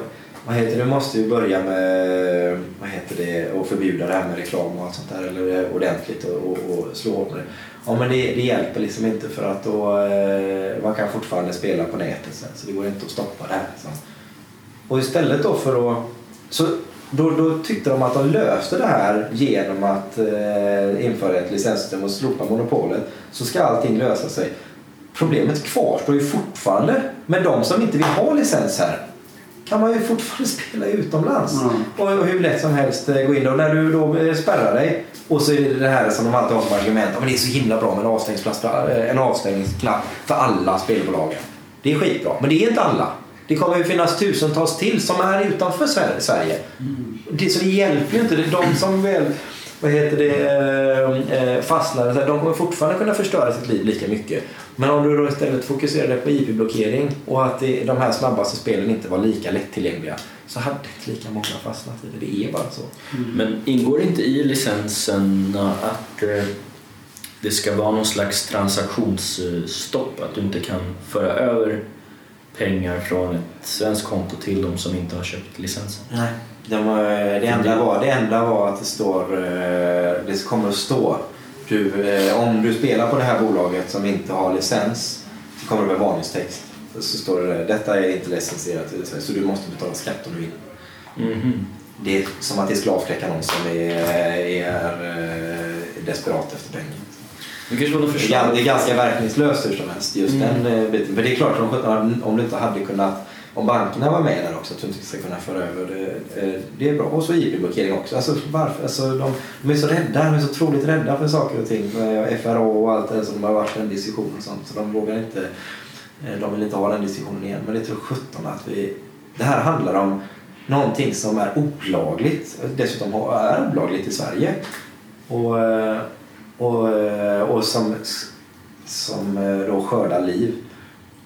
vad heter det, du måste ju börja med vad heter det, att förbjuda det här med reklam och allt sånt där. Eller eh, ordentligt och, och, och slå hårt med det. Ja men det, det hjälper liksom inte för att då, eh, man kan fortfarande spela på nätet sen så det går inte att stoppa det här. Så. Och istället då för att... Så då, då tyckte de att de löste det här genom att eh, införa ett licenssystem och slopa monopolet. Så ska allting lösa sig. Problemet kvarstår ju fortfarande. med de som inte vill ha licens här kan man ju fortfarande (laughs) spela utomlands. Mm. Och, och hur lätt som helst eh, gå in och när du då eh, spärrar dig och så är det det här som de alltid har som argument. Men det är så himla bra med en avstängningsplats för, eh, en avstängningsknapp för alla spelbolagen. Det är skitbra, men det är inte alla. Det kommer ju finnas tusentals till som är utanför Sver- Sverige. Det, så det hjälper ju inte. Det är de som väl vad heter det, eh, eh, så här, de kommer fortfarande kunna förstöra sitt liv lika mycket. Men om du då istället fokuserade på IP-blockering och att det, de här snabbaste spelen inte var lika lättillgängliga så hade inte lika många fastnat i det. Det är bara så. Men ingår inte i licenserna att eh, det ska vara någon slags transaktionsstopp? Att du inte kan föra över pengar från ett svenskt konto till de som inte har köpt licensen? Nej. De, eh, det, enda var, det enda var att det står, eh, det kommer att stå du, eh, om du spelar på det här bolaget som inte har licens så kommer det med varningstext. Så står det detta är inte licensierat i Sverige så du måste betala skatt om du vill. Mhm. Det är som att det skulle avskräcka någon som är, är desperat efter pengar. Det är, ganska verkningslöst hur som helst just Mm. den biten. Men det är klart om du inte hade kunnat om bankerna var med där också, att du inte ska kunna föra över det. Eh, det är bra. Och så IP-blockering också. Alltså, varför? Alltså, de, de är så rädda, de är så otroligt rädda för saker och ting. FRA och allt det som har varit en diskussion och sånt. Så de vågar inte, eh, de vill inte ha den diskussionen igen. Men det tror sjutton att vi... Det här handlar om någonting som är olagligt. Dessutom är olagligt i Sverige. Och, eh, och, och som, som då skördar liv.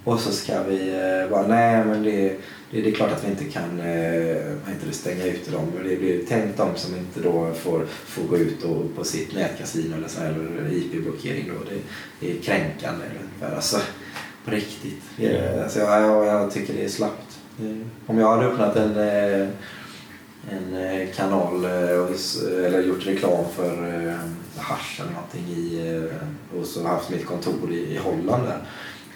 Och så ska vi eh, bara, nej men det, det, det är klart att vi inte kan eh, det, stänga ute dem. Det blir tänkt de som inte då får, får gå ut och, på sitt nätkasino eller, så här, eller IP-blockering. Då. Det, det är kränkande. Eller, alltså, på riktigt. Det, är- alltså, jag, jag, tycker det är slappt. Om jag hade öppnat en, eh, en eh, kanal eh, eller gjort reklam för hasch eller någonting i, och så haft mitt kontor i, i Holland där.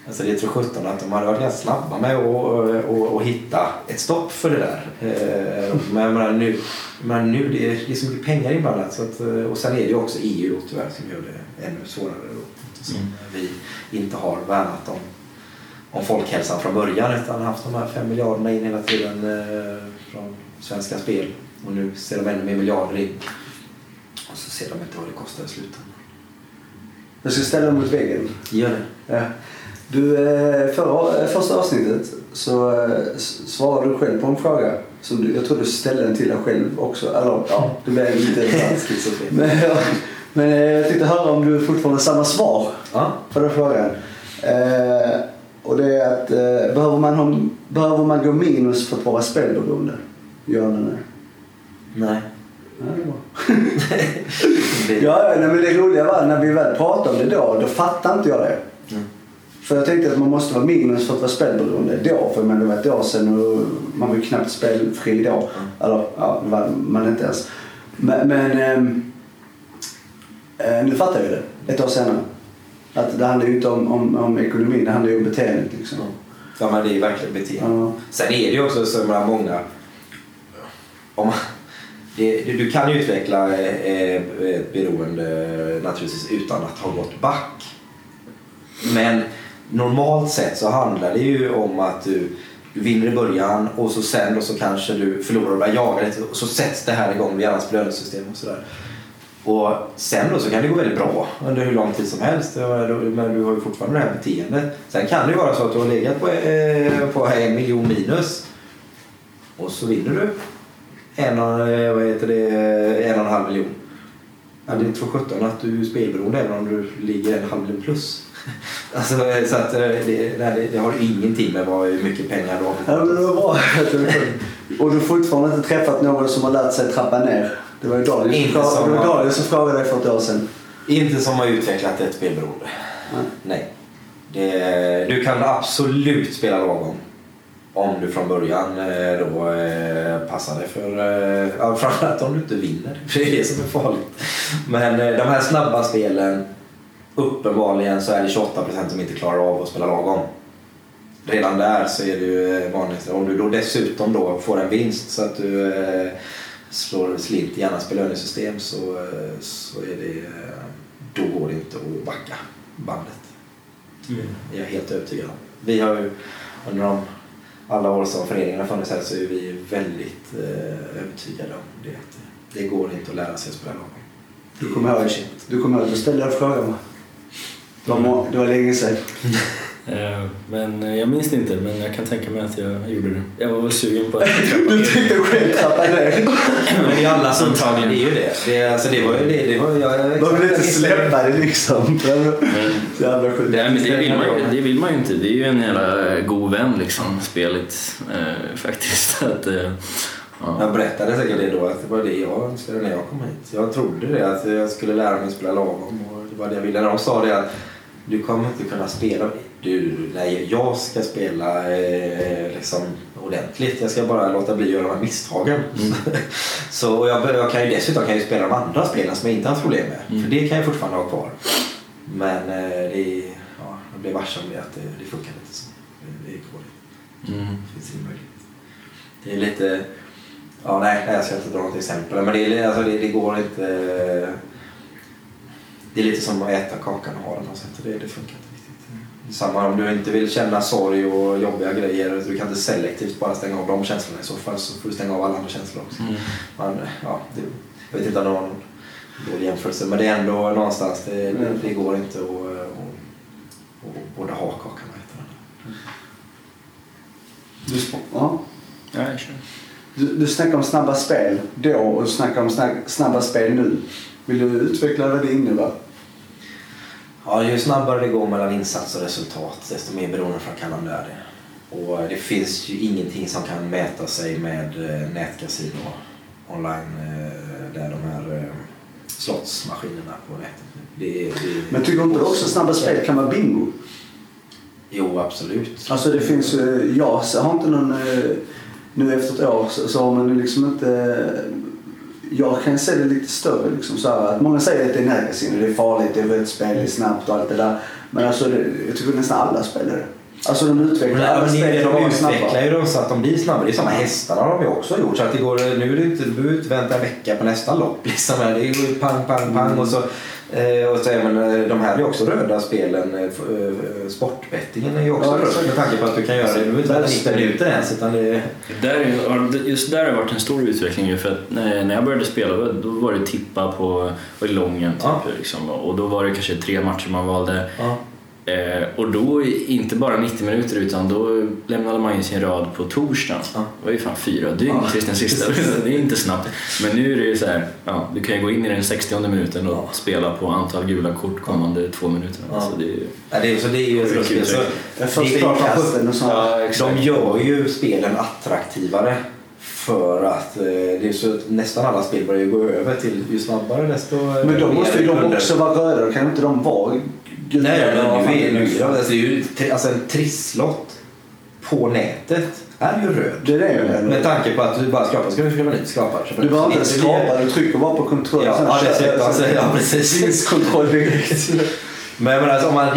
Alltså det tror sjutton att de hade varit ganska snabba med att och, och, och hitta ett stopp för det där. Eh, Men jag menar, nu, men nu det, är, det är så mycket pengar inblandat. Så att, eh, och sen är det ju också EU då, tyvärr som gör det ännu svårare. Då, som Mm. vi inte har värnat om, om folkhälsan från början utan haft de här fem miljarderna in hela tiden eh, från Svenska Spel. Och nu ser de ännu mer miljarder in. Och så ser de inte vad det kostar i slutändan. Jag ska ställa mot väggen. Gör det. Ja. Du, eh, förra, första avsnittet så eh, svarade du själv på en fråga. Som du, jag tror du ställde den till dig själv också. Eller ja, det blev lite (laughs) Schizofren. Men, ja, men eh, jag tänkte höra om du fortfarande har samma svar Ja. på den frågan. Eh, och det är att eh, behöver, man ha, behöver man gå minus för att vara spelberoende? Gör den det? Nej. Ja, det (laughs) Ja, ja nej, men det roliga var när vi väl pratade om det då, då fattade inte jag det. Mm. För jag tänkte att man måste vara minus för att vara spelberoende då. För men det var ett år sedan och man var ju knappt spelfri då. Mm. Eller ja, var man inte ens. Men, men ehm, eh, nu fattar jag det, ett år senare. Att det handlar ju inte om, om, om ekonomin, det handlar ju om beteendet liksom. Ja men det är ju verkligen beteende. Ja. Sen är det ju också så med många... Om man, det, du kan ju utveckla eh, ett beroende naturligtvis utan att ha gått back. Men normalt sett så handlar det ju om att du, du vinner i början och så sen och så kanske du förlorar och börjar jaga lite och så sätts det här igång med hjärnans belöningssystem och sådär. Och sen då så kan det gå väldigt bra under hur lång tid som helst. Men du har ju fortfarande det här beteendet. Sen kan det ju vara så att du har legat på, eh, på en miljon minus. Och så vinner du en, och- vad heter det, en och en halv miljon. Ja, det tror sjutton att du är spelberoende även om du ligger en halv miljon plus. (laughs) Alltså, så att, eh, det, nej, det, har ingenting med vad, hur mycket pengar du har. Ja, men det var bra. Och du har fortfarande inte träffat någon som har lärt sig trappa ner. Det var ju Daniel som, som det var har- som frågade dig för ett år sedan. Inte som har utvecklat ett spelberoende. Nej. Nej. Det, du kan absolut spela lagom. Om du från början eh, då eh, passar dig för... eh, Ja, framförallt om du inte vinner. (laughs) Det är det som är farligt. Men eh, de här snabba spelen, uppenbarligen så är det 28% som inte klarar av att spela lagom. Redan där så är det ju vanligt. Om du då dessutom då får en vinst så att du eh, slår slint i annars belöningssystem så, eh, så är det, eh, då går det inte att backa bandet. Det är jag helt övertygad om. Vi har ju under de, alla år som föreningen har funnits här så är vi väldigt eh, övertygade om det. Det går inte att lära sig att spela lagom. Du kommer sent. du kommer att du ställde en fråga va? Det var, må- det var länge sedan. (laughs) Eh, Men eh, jag minns det inte, men jag kan tänka mig att jag gjorde det. Jag var väl sugen på att (laughs) Du tänkte själv trappa ner. (laughs) Men det är alla som är ju det. Det, alltså, det var ju det. det var, jag, Man vill inte släppa det liksom. Så jävla sjukt. det, vill man, det vill man ju inte. Det är ju en jävla god vän liksom, spelet eh, faktiskt. Att, eh, ja. Jag berättade säkert det då att det var det jag önskade när jag kom hit. Jag trodde det att jag skulle lära mig att spela lagom och det var det jag ville. När de sa det att du kommer inte kunna spela. Du, nej, jag ska spela eh, liksom ordentligt. Jag ska bara låta bli att göra de här misstagen. (laughs) Så och jag, jag kan ju dessutom kan jag spela de andra spelen som jag inte har haft problem med. Mm. För det kan jag fortfarande ha kvar. Men eh, det, ja, jag blev varse om det att det, det funkar inte så. Det, det är dåligt. Mm. Det finns ingen möjlighet. Det är lite... Ja, nej, jag ska inte dra något exempel. Men det, alltså, det, det går inte... Det är lite som att äta kakan och ha den på sätt. Det, det funkar inte riktigt. Samma om du inte vill känna sorg och jobbiga grejer. Du kan inte selektivt bara stänga av de känslorna. I så fall så får du stänga av alla andra känslor också. Mm. Man, ja, det, jag vet inte om det var någon dålig jämförelse. Men det är ändå någonstans. Det, det, det går inte att, att, att både ha kakan och äta den. Du, ja. Ja, jag kör. du, du snackar om snabba spel då och du snackar om snack, snabba spel nu. Vill du utveckla vad det innebär? Ja, ju snabbare det går mellan insats och resultat desto mer beroendeframkallande är det. Och det finns ju ingenting som kan mäta sig med eh, nätkasino online eh, där de här eh, slottsmaskinerna på nätet. Det, det, Men tycker inte du också snabba spel kan vara bingo? Jo, absolut. Alltså det finns ju, jag har inte någon, eh, nu efter ett år så, har man liksom inte, jag kan se det lite större liksom så här, att många säger att det är närkasino, det är farligt, det är rätt spel, det är snabbt och allt det där. Men alltså det, jag tycker nästan alla spelar det. Alltså de utvecklar Men, alla spel de utvecklar ju dem så att de blir snabbare. Det är samma hästarna har ju också gjort. Så att det går, nu är det inte, du behöver inte vänta en vecka på nästa lopp. Liksom. Det är ju pang, pang, pang. Och så, och så även, eh, de här är också röda spelen. Eh, eh, Sportbettingen är ju också Ja, röd med tanke på att du kan göra det. Du behöver inte vänta 90 minuter ens. Utan det, Där, är- just där har det varit en stor utveckling ju, för att när jag började spela då var det tippa på det lången typ, Ja. liksom, och då var det kanske tre matcher man valde. ja. Eh, och då inte bara 90 minuter utan då lämnade man in sin rad på torsdagen. Ja. Det var ju fan fyra dygn Ja, tills den sista. (laughs) Det är inte snabbt. Men nu är det ju så här, ja, du kan ju gå in i den 60 minuten och Ja. spela på antal gula kort kommande två minuter. Ja. Så det är ju... Ja, det, är- så det är ju. Så. Det kasten och sånt. Ja, exakt. de gör ju spelen attraktivare. För att eh, det är så, nästan alla spel börjar ju gå över till ju snabbare desto Men då måste ju de också vara röda, då kan inte de vara gula? Nej, men nu är, nu, alltså, det är ju, alltså en trisslott på nätet är ju röd. Det är det? Med tanke på att du bara skrapar, ska du köpa nytt skrapar. Du behöver inte skrapa, du trycker bara på kontroll. Ja, ja, dessutom, sen- ja, precis. Vinstkontroll direkt. Men, men alltså, om man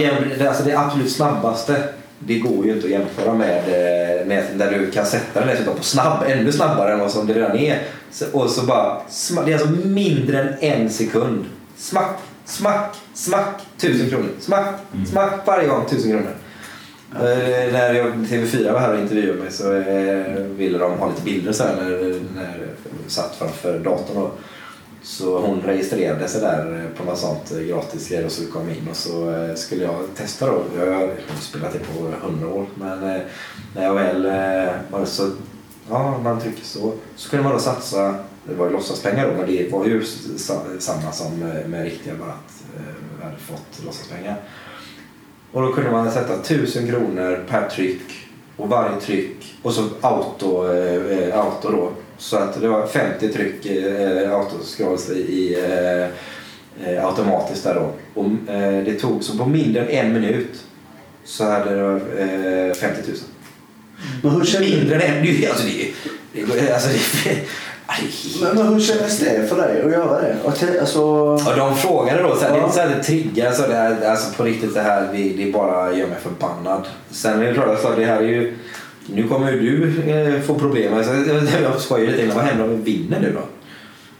alltså, det absolut snabbaste det går ju inte att jämföra med eh, nätet där du kan sätta den dessutom på snabb, ännu snabbare än vad som det redan är. Så, och så bara, det är alltså mindre än en sekund. Smack, smack, smack, tusen kronor. Smack, smack varje gång, tusen kronor. Eh, när jag, TV4 var här och intervjuade mig så eh, ville de ha lite bilder så här när, när jag satt framför datorn. Och, Så hon registrerade sig där på något sånt eh, gratis grej och så kom in och så eh, skulle jag testa då. Jag har spelat det på hundra år men eh, när jag väl eh, var så, ja man trycker så, så kunde man då satsa, det var ju låtsaspengar då men det var ju sa- samma som eh, med riktiga bara att eh, jag hade fått låtsaspengar. Och då kunde man sätta 1000 kronor per tryck och varje tryck och så auto, eh, eh, auto då. Så att det var 50 tryck eh, autoscrolls i, eh, eh, automatiskt där då. Och eh, det tog så på mindre än en minut så hade det eh, 50 000. Men hur kändes, Mindre än en minut? Alltså det, det, alltså det, ja, är men, men hur kändes det för dig att göra det? Och te, alltså, Och de frågade då, så här, det är Ja. inte så att det triggar så det här, alltså på riktigt det här, det, det bara gör mig förbannad. Sen är det klart, alltså, det här är ju, nu kommer ju du eh, få problem. Alltså, jag skojar lite innan, vad händer om vi vinner nu då?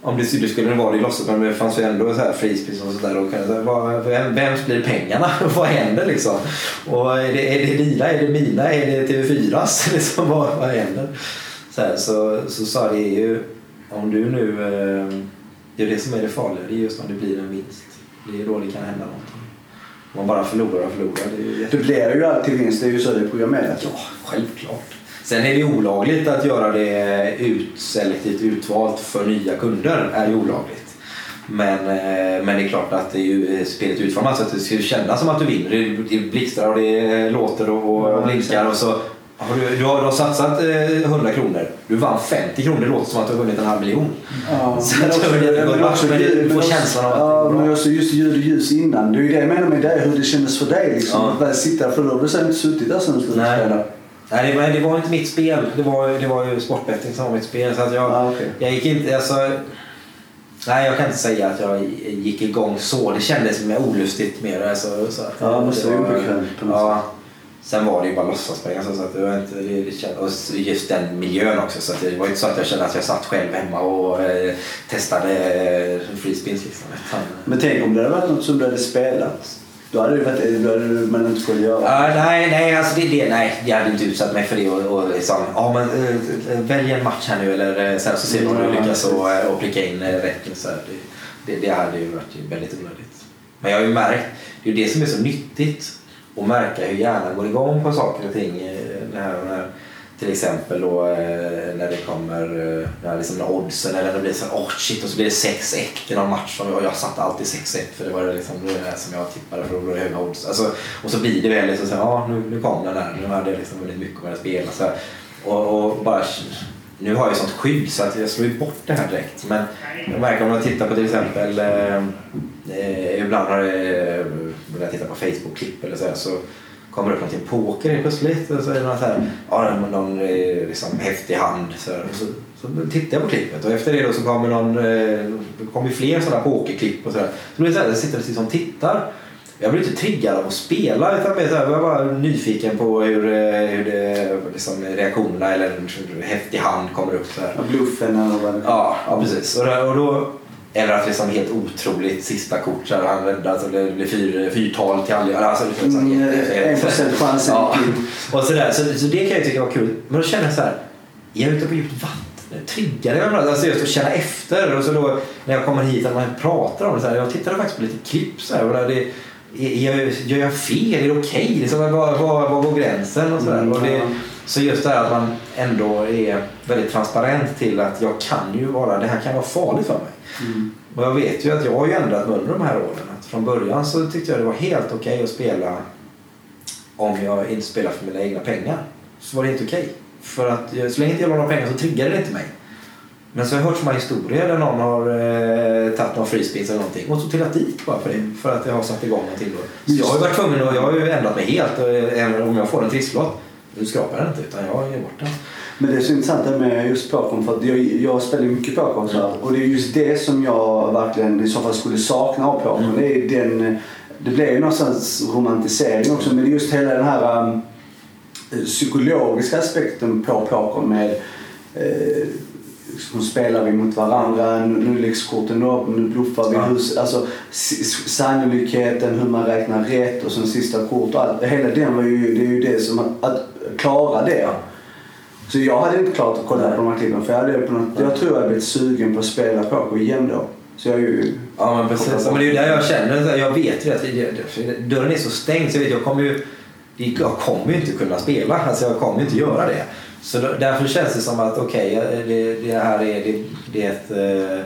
Om det, det skulle vara det i låtsas, men det fanns ju ändå så här frispis och sådär. Vem, vems blir pengarna? (laughs) vad händer liksom? Och är det, är det dina? Är det mina? Är det TV4s? (laughs) liksom, vad, vad händer? Så, här, så, så sa det är ju, om du nu eh, det är det som är det farliga, det är just om det blir en vinst. Det är då det kan hända någonting. Man bara förlorar och förlorar, det är jätte... det blir ju alltid vinst, det är ju så det är programmerat. Ja, självklart. Sen är det olagligt att göra det ut, selektivt utvalt för nya kunder. är ju olagligt. Men, eh, men det är klart att det är ju eh, spelet utformat så att det ska kännas som att du vinner. Det, blixtrar och det låter och, och blinkar och så du, du, har, du har satsat eh, 100 kronor. Du vann 50 kronor. Det låter som att du har vunnit en halv miljon. Ja, (laughs) Så men jag också, tror det är men bra, också, men det- du får känslan av att Ja, men också just ljud och ljus innan. Det är ju det jag menar med det, hur det kändes för dig. Liksom, Ja. Att väl sitta, för då har du sen inte suttit där sen du slutade Nej. spela. Nej, det var, det var inte mitt spel. Det var, det var ju sportbetting som var mitt spel. Så att jag, Ja, okej. jag gick inte... Alltså, nej, jag kan inte säga att jag gick igång så. Det kändes mer olustigt mer. Alltså, så att, Ja, det det var- ja, Sen var det ju bara låtsaspengar. Så att det var inte, det, och just den miljön också. Så att det var inte så att jag kände att jag satt själv hemma och eh, testade eh, freespins. Liksom. Utan, Men tänk om det hade varit något som du hade spelat. Då hade varit då hade man inte kunnat göra. Ja, nej, nej, alltså det, det, nej, jag hade inte utsatt mig för det. Och, och liksom, ja, men, eh, välj en match här nu eller eh, sen så ser vi om du lyckas och, eh, och pricka in rätt. Så här, det, det, det hade ju varit väldigt onödigt. Men jag har ju märkt, det är ju det som är så nyttigt och märka hur hjärnan går igång på saker och ting. Eh, när, när, till exempel då, eh, när det kommer eh, när liksom när oddsen eller det blir så här, oh shit och så blir det 6-1 i någon match. Och jag, jag satte alltid 6-1 för det var liksom, det liksom det som jag tippade för då det höga odds. Alltså, och så blir det väl liksom så ja ja nu, nu kom den där, nu hade jag liksom vunnit mycket med det spela. Och, så och, och bara, nu har jag sånt skydd så att jag slår ju bort det här direkt. Men jag märker om jag tittar på till exempel eh, eh, ibland har det, när jag tittar på Facebook-klipp eller så, här, så kommer det upp någonting poker helt plötsligt. Och så är det någon, så här, ja, någon, eh, liksom, häftig hand. Så, här, så, så tittar jag på klippet och efter det då så kommer någon, eh, kommer fler sådana pokerklipp och sådär. Så blir det så här, jag sitter och liksom tittar. Jag blir inte triggad av att spela utan mer så här, jag är bara nyfiken på hur, eh, hur det, liksom, reaktionerna eller en häftig hand kommer upp. Så här. Bluffen eller vad det Ja, ja precis. Och då, eller att liksom helt otroligt sista kort så han räddar så det blir fyr, fyrtal till alla. Alltså, det är så här Mm, en procent chans Ja. Och så, där, så, så det kan jag tycka var kul. Men då känner jag så här, jag är ute på djupt vatten. Det triggar jag ibland. Alltså just att känna efter. Och så då när jag kommer hit och man pratar om det så här, jag tittade faktiskt på lite klipp så här, och där det, är, gör jag fel? Är det okej? Liksom, var, var, var går gränsen? Och så, där. Mm, och det, ja. så just det här att man ändå är väldigt transparent till att jag kan ju vara, det här kan vara farligt för mig. Mm. Och jag vet ju att jag har ju ändrat mig under de här åren. Att från början så tyckte jag det var helt okej okay att spela om jag inte spelar för mina egna pengar. Så var det inte okej. Okay. För att eh, så länge inte jag har några pengar så triggade det inte mig. Men så har jag hört sådana historier där någon har eh, tagit någon frispins eller någonting och så trillat dit bara för det. För att jag har satt igång någonting då. Så jag har ju varit tvungen och jag har ju ändrat mig helt. Eh, även om jag får en trisslott, nu skrapar jag den inte utan jag ger bort den. Men det är så intressant det med just pokern för att jag, jag spelar mycket så här, och det är just det som jag verkligen i så fall skulle sakna av pokern. Mm. Det är den, det blir ju någonstans romantisering också men det är just hela den här um, psykologiska aspekten på pokern med eh, nu spelar vi mot varandra, nu, läggs korten upp, nu bluffar vi. Ja. Hur, alltså, sannolikheten, hur man räknar rätt och sen sista kort och allt. Hela den var ju, det är ju det som, att klara det. Så jag hade inte klarat att kolla på de här klippen för jag, hade på något, jag tror jag hade blivit sugen på att spela poker igen då. Så jag är ju... Ja men precis. Men det är ju där jag känner, jag vet ju att dörren är så stängd så jag vet jag kommer ju, jag kommer ju inte kunna spela. Alltså jag kommer ju inte göra det. Så därför känns det som att okej, det, det här är, det, det är ett eh,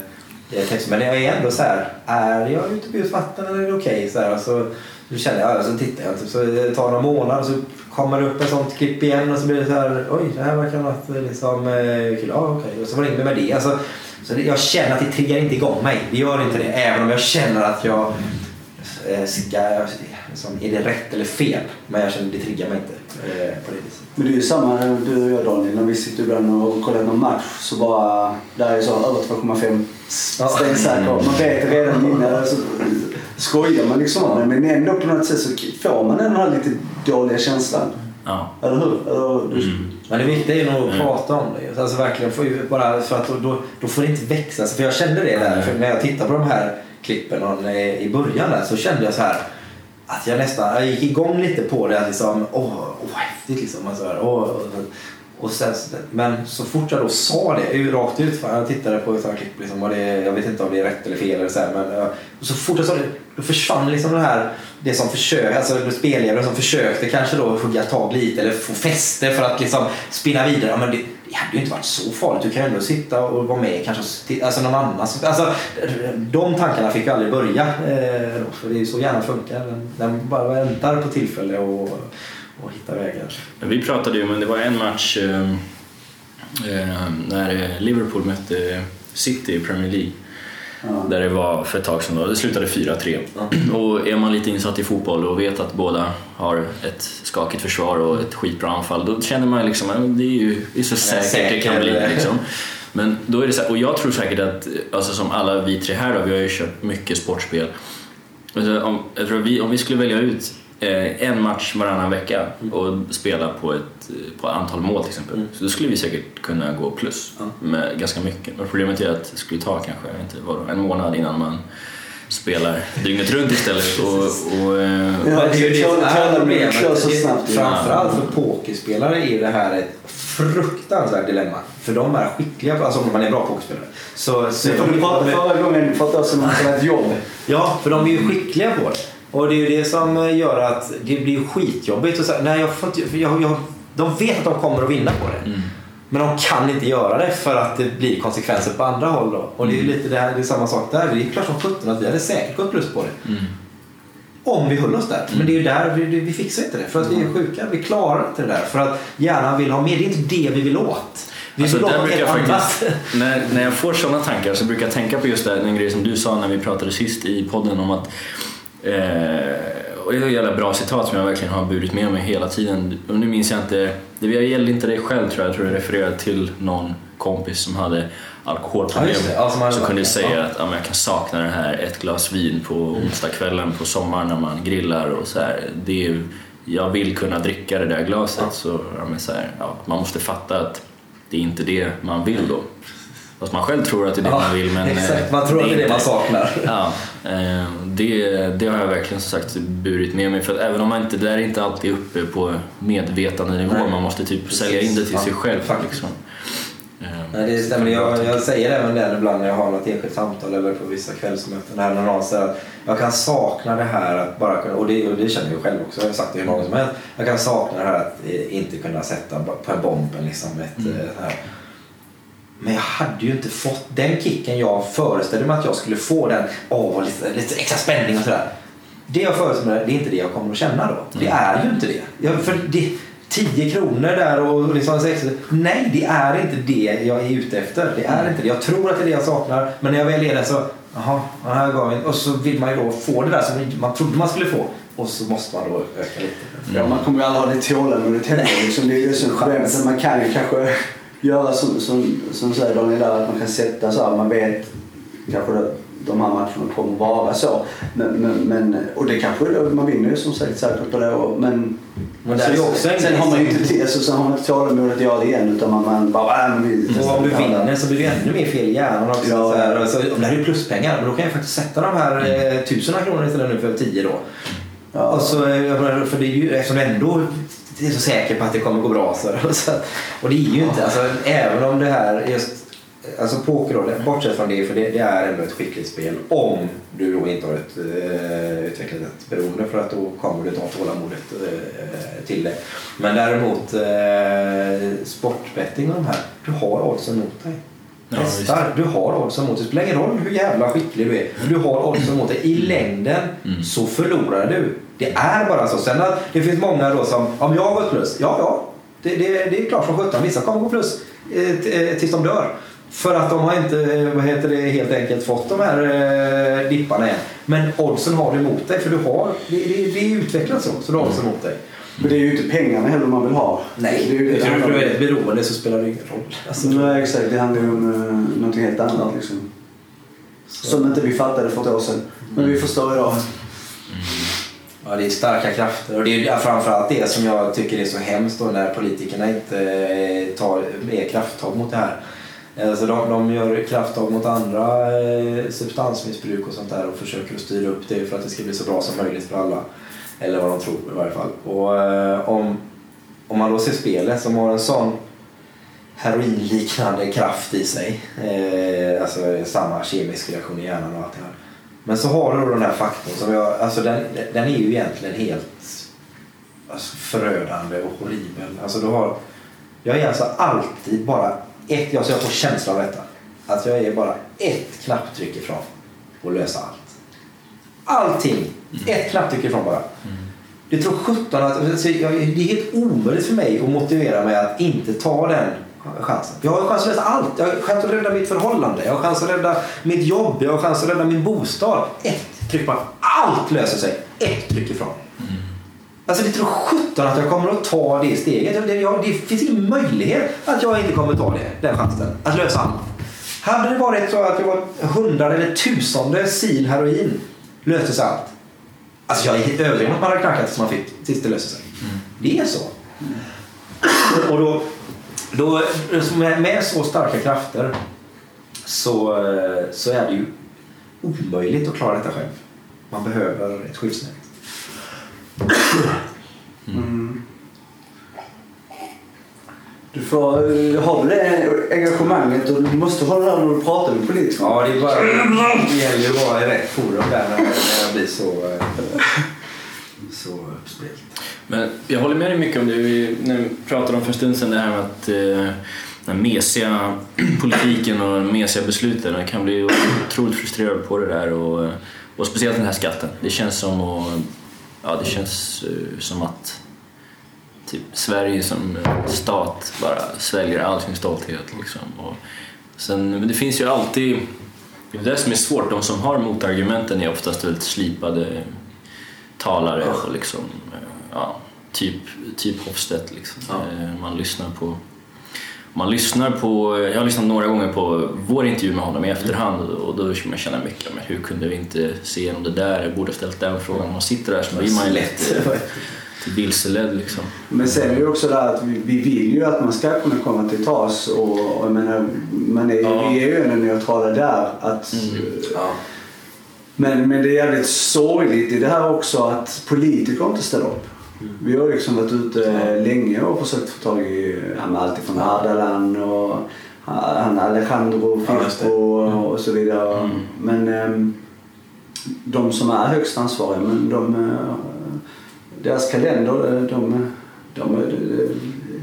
det är ett text. Men jag är ändå så här, är jag ute på djupt vatten eller är det okej? Så här, så, då känner jag, så tittar jag, typ, så det tar några månader så kommer det upp ett sånt klipp igen och så blir det så här, oj det här verkar något liksom, eh, kul. Ja okej, och så var det inget med det. Alltså, så det, jag känner att det triggar inte igång mig. Det gör inte det. Även om jag känner att jag eh, ska, liksom, är det rätt eller fel? Men jag känner att det triggar mig inte eh, på det viset. Men det är ju samma du och jag Daniel, när vi sitter ibland och kollar någon match så bara, där är så över 2,5 Ja. stensäker. Man vet redan innan, så skojar man liksom om det. Men ändå på något sätt så får man den här lite dåliga känslan. Ja. Eller hur? Eller, du, Mm. Men det viktiga är nog att Mm. prata om det. Alltså verkligen, för, bara för att då, då, då får det inte växa. Alltså, För jag kände det där, för när jag tittade på de här klippen och när, i början där så kände jag så här att jag nästan, jag gick igång lite på det. Att liksom, åh, åh häftigt liksom. Alltså, åh, och, sen, men så fort jag då sa det rakt ut, jag tittade på ett klipp, liksom, och det, jag vet inte om det är rätt eller fel eller så här, men eh, så fort jag sa det, då försvann liksom det här, det som försökte, alltså spelledaren som försökte kanske då hugga tag lite eller få fäste för att liksom spinna vidare. Ja, men det, det hade ju inte varit så farligt, du kan ju ändå sitta och vara med kanske, alltså någon annan. Alltså, de tankarna fick ju aldrig börja, eh, för det är ju så gärna funkar. Den, den bara väntar på tillfälle och, och hittar vägar. Men Vi pratade ju, men det var en match eh, eh, när Liverpool mötte City i Premier League. ja. Där det var för ett tag sedan då. Det slutade 4-3. Och är man lite insatt i fotboll och vet att båda har ett skakigt försvar och ett skitbra anfall, då känner man liksom att det är ju det är så säkert det kan bli. Liksom. Men då är det så här, och jag tror säkert att, alltså som alla vi tre här då, vi har ju kört mycket sportspel. Alltså, om, jag tror vi, om vi skulle välja ut en match varannan vecka och spela på ett på antal mål till exempel, så då skulle vi säkert kunna gå plus med ganska mycket. Men problemet är att det skulle ta kanske jag inte, vadå, en månad innan man spelar dygnet runt istället. (laughs) Och, och, eh, Ja, det är ju det som så snabbt. Framförallt för pokerspelare är det här ett fruktansvärt dilemma. För de är skickliga, alltså om man är bra pokerspelare. Så, så Så du pratade förra gången för ett år sedan om ett jobb. Ja, för de är ju skickliga på det. Och det är ju det som gör att det blir skitjobbigt. Och så, nej, jag får inte, jag, jag, de vet att de kommer att vinna på det. mm. Men de kan inte göra det för att det blir konsekvenser på andra håll. Då. Och det är ju lite det, här, det är samma sak där. Det är klart som sjutton att vi hade säkert gått plus på det. Mm. Om vi höll oss där. Men det är ju där vi, vi fixar inte det. För att vi är sjuka. Vi klarar inte det där. För att hjärnan vill ha mer. Det är inte det vi vill åt. Vi Alltså, vill åt brukar jag faktiskt, när, när jag får sådana tankar så brukar jag tänka på just det, den grej som du sa när vi pratade sist i podden om att eh, och det är ett jävla bra citat som jag verkligen har burit med mig hela tiden. Och nu minns jag inte, det gäller inte dig själv tror jag, jag tror jag refererade till någon kompis som hade alkoholproblem. det. Ja, man- som kunde ja. säga att ja, jag kan sakna det här, ett glas vin på onsdagskvällen på sommaren när man grillar och så här. Det är, jag vill kunna dricka det där glaset. Så, så här, man måste fatta att det är inte det man vill då. Fast man själv tror att det är det man vill men exakt. eh, Man tror att det är det man saknar. Ja, eh, det, det har jag verkligen som sagt burit med mig. För att även om man inte, det där är inte alltid uppe på medvetandenivå, Nej. man måste typ Precis. sälja in det till Ja, sig själv. faktiskt. Liksom. Eh, Nej, det stämmer. Jag, jag säger även det ibland när jag har något enskilt samtal eller på vissa kvällsmöten. Här när någon säger att jag kan sakna det här att bara kunna, och det, och det känner jag själv också, jag har sagt det hur många som helst. Jag kan sakna det här att inte kunna sätta på en bomben liksom ett, Mm. här. Men jag hade ju inte fått den kicken jag föreställde mig att jag skulle få. Den, åh, lite, lite extra spänning och sådär. Det jag föreställer mig, det är inte det jag kommer att känna då. Det Mm. är ju inte det. Jag, för det 10 kronor där och liksom sex, Nej, det är inte det jag är ute efter. Det är inte det. Jag tror att det är det jag saknar. Men när jag väl är där så, jaha, ja, här gav. Och så vill man ju då få det där som man trodde man skulle få. Och så måste man då öka lite. Ja, man kommer ju aldrig ha det tålamodet heller. Liksom. Det är ju det som är Man kan ju kanske göra som, som, som säger Daniel där, att man kan sätta så här, man vet kanske det, de här matcherna kommer vara så. Men, men, men, och det kanske man vinner ju som sagt säkert på det. och- Men, Men där är ju också en sen har man ju inte, alltså, sen har man inte tålamod att göra det igen utan man, man bara äh, Och om du det vinner så blir det ännu mer fel i hjärnan också. Ja. Så här, alltså, om det här är pluspengar, men då kan jag faktiskt sätta de här eh, tusen kronor istället nu för tio då. Ja. Och så, eh, för det är ju, eftersom du ändå är så säker på att det kommer gå bra. (laughs) Så, och, det är ju inte, alltså, även om det här just alltså poker då, bortsett från det, för det, det är ändå ett skickligt spel om du då inte har ett, eh, utvecklat ett beroende för att då kommer du inte ha tålamodet eh, till det. Men däremot eh, sportbetting och de här, du har oddsen mot dig. Ja, Hästar, du har oddsen mot dig. Det spelar ingen roll hur jävla skicklig du är. Du har oddsen mot dig. I längden Mm. så förlorar du. Det är bara så. Sen att det finns många då som, om jag har gått plus, ja ja. Det, det, det är klart som sjutton. Vissa kommer gå plus eh, eh, tills de dör. För att de har inte eh, vad heter det, helt enkelt fått de här eh, dipparna än. Men oddsen har du emot dig för du har, det, det, det är utvecklat så. Så du har oddsen emot dig. Men det är ju inte pengarna heller man vill ha. Nej, det är ju det du är ett beroende så spelar det ingen roll. Alltså, Nej, exakt. Det handlar ju om uh, någonting helt annat. Liksom. Som inte vi fattade för ett år sedan. Men vi förstår idag. Ja, det är starka krafter och det är framförallt det som jag tycker är så hemskt då när politikerna inte eh, tar mer krafttag mot det här. Alltså de, de gör krafttag mot andra eh, substansmissbruk och sånt där och försöker att styra upp det för att det ska bli så bra som möjligt för alla. Eller vad de tror i varje fall. Och eh, om, om man då ser spelet som har en sån heroinliknande kraft i sig. Alltså samma kemisk reaktion i hjärnan och allt det här. Men så har du då den här faktorn som jag, alltså den, den är ju egentligen helt alltså förödande och horribel. Alltså du har, jag är alltså alltid bara ett, alltså jag får känsla av detta. Att jag är bara ett knapptryck ifrån att lösa allt. Allting, ett knapptryck ifrån bara. Det tror sjutton att, alltså, jag, det är helt omöjligt för mig att motivera mig att inte ta den chansen. Jag har chans att lösa allt. Jag har chans att rädda mitt förhållande. Jag har chans att rädda mitt jobb. Jag har chans att rädda min bostad. Ett tryck bara. Allt löser sig. Ett tryck ifrån. Alltså det tror sjutton att jag kommer att ta det steget. Det, jag, det finns ingen möjlighet att jag inte kommer att ta det, den chansen. Att lösa allt. Hade det varit så att jag var hundrade eller tusende sil heroin löste sig allt. Alltså jag är helt övertygad om att man hade knackat tills man fick, tills det löser sig. Det är så. Och då, då med, så starka krafter så, så är det ju omöjligt att klara detta själv. Man behöver ett skyddsnät. Mm. Du får, eh, du det engagemanget och du måste ha det där när du pratar med politiker. Ja, det, är bara, det gäller ju att vara i rätt forum där när, när jag blir så, eh, så uppspelt. Men jag håller med dig mycket om det vi pratade om för en stund sedan, det här med att eh, den mesiga (clears throat) politiken och de mesiga besluten, jag kan bli otroligt frustrerad på det där och, och speciellt den här skatten. Det känns som att, ja, det känns eh, som att typ Sverige som stat bara sväljer all sin stolthet liksom. Och sen, men det finns ju alltid, det är det som är svårt, de som har motargumenten är oftast väldigt slipade talare och liksom, eh, ja, typ, typ Hofstedt liksom. Ja. Eh, Man lyssnar på man lyssnar på, jag har lyssnat några gånger på vår intervju med honom i efterhand och då kan man känna mycket, men hur kunde vi inte se igenom det där? Jag borde ha ställt den frågan. Man sitter där så blir man ju lätt till vilseledd liksom. Men sen är det ju också det att vi, vi vill ju att man ska kunna komma till tals och, och jag menar, man är, Ja. vi är ju ändå neutrala där. Att, Mm. Ja. Men, men det är jävligt sorgligt i det här också att politiker inte ställer upp. Vi har liksom varit ute länge och försökt få tag i ja, men allt ifrån Ardalan och han Alejandro det. Firpo och, och så vidare. Mm. Men ehm, de som är högst ansvariga, men de, eh, deras kalender, eh, de, de, de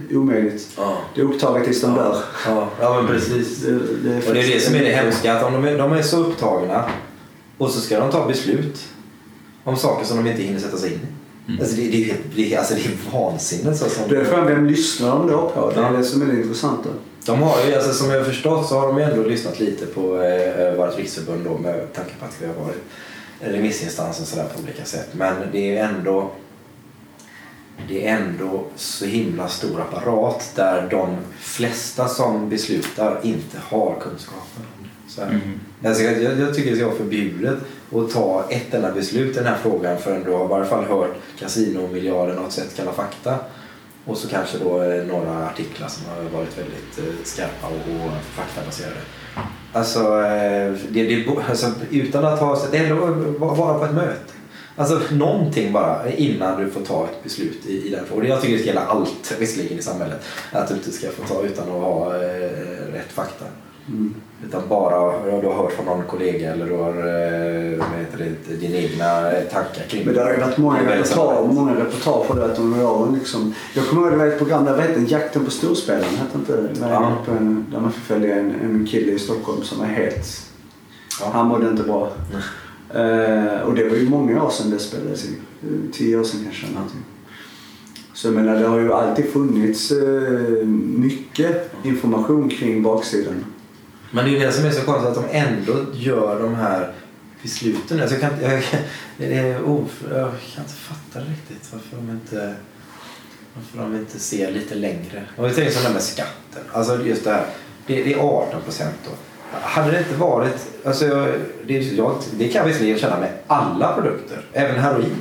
det är omöjligt. Ja. Det är upptaget tills de dör. Ja, ja men precis. Det, det Och det är det som är det hemska, att om de de är så upptagna och så ska de ta beslut om saker som de inte hinner sätta sig in i. Mm. Alltså det, det, är det, alltså det är vansinnigt. Så som, Det är frågan vem lyssnar de då på? Det är det som är det intressanta. de har ju, alltså, som jag har förstått så har de ändå lyssnat lite på eh, vårt riksförbund då, med tanke på att vi har varit remissinstanser sådär på olika sätt. Men det är ändå det är ändå så himla stor apparat där de flesta som beslutar inte har kunskapen. Så. Mm. Alltså, jag, jag tycker det ska vara förbjudet att ta ett enda beslut i den här frågan förrän du har i varje fall hört Casinomiljarden och ett sätt Kalla fakta. Och så kanske då eh, några artiklar som har varit väldigt eh, skarpa och, och faktabaserade. Alltså, eh, det, det, alltså, utan att ha sett, eller va- vara på ett möte. Alltså någonting bara innan du får ta ett beslut i, i den frågan. Jag tycker det ska gälla allt visserligen i samhället. Att du inte ska få ta utan att ha eh, rätt fakta. Mm. Utan bara, ja, du har hört från någon kollega eller du har eh, vad heter det, din egna tankar kring Men det har ju varit många Det reportage, många reportage på det att åren liksom. Jag kommer ihåg det var ett program där hette Jakten på storspelaren, hette inte det? Ja. där man följa en, en kille i Stockholm som är helt... Ja. Han mådde inte bra. Eh, och det var ju många år sedan det spelades in. Eh, Tio år sedan kanske. någonting. Så jag menar, det har ju alltid funnits eh, mycket information kring baksidan. Men det är det som är så konstigt att de ändå gör de här besluten. Alltså jag, kan, jag, är, oh, jag kan inte fatta riktigt varför de inte varför de inte ser lite längre. Och vi tänker som det med skatten. Alltså just det här. Det, det är 18 procent då. Hade det inte varit... Alltså jag, det, jag, det kan jag visserligen känna med alla produkter. Även heroin.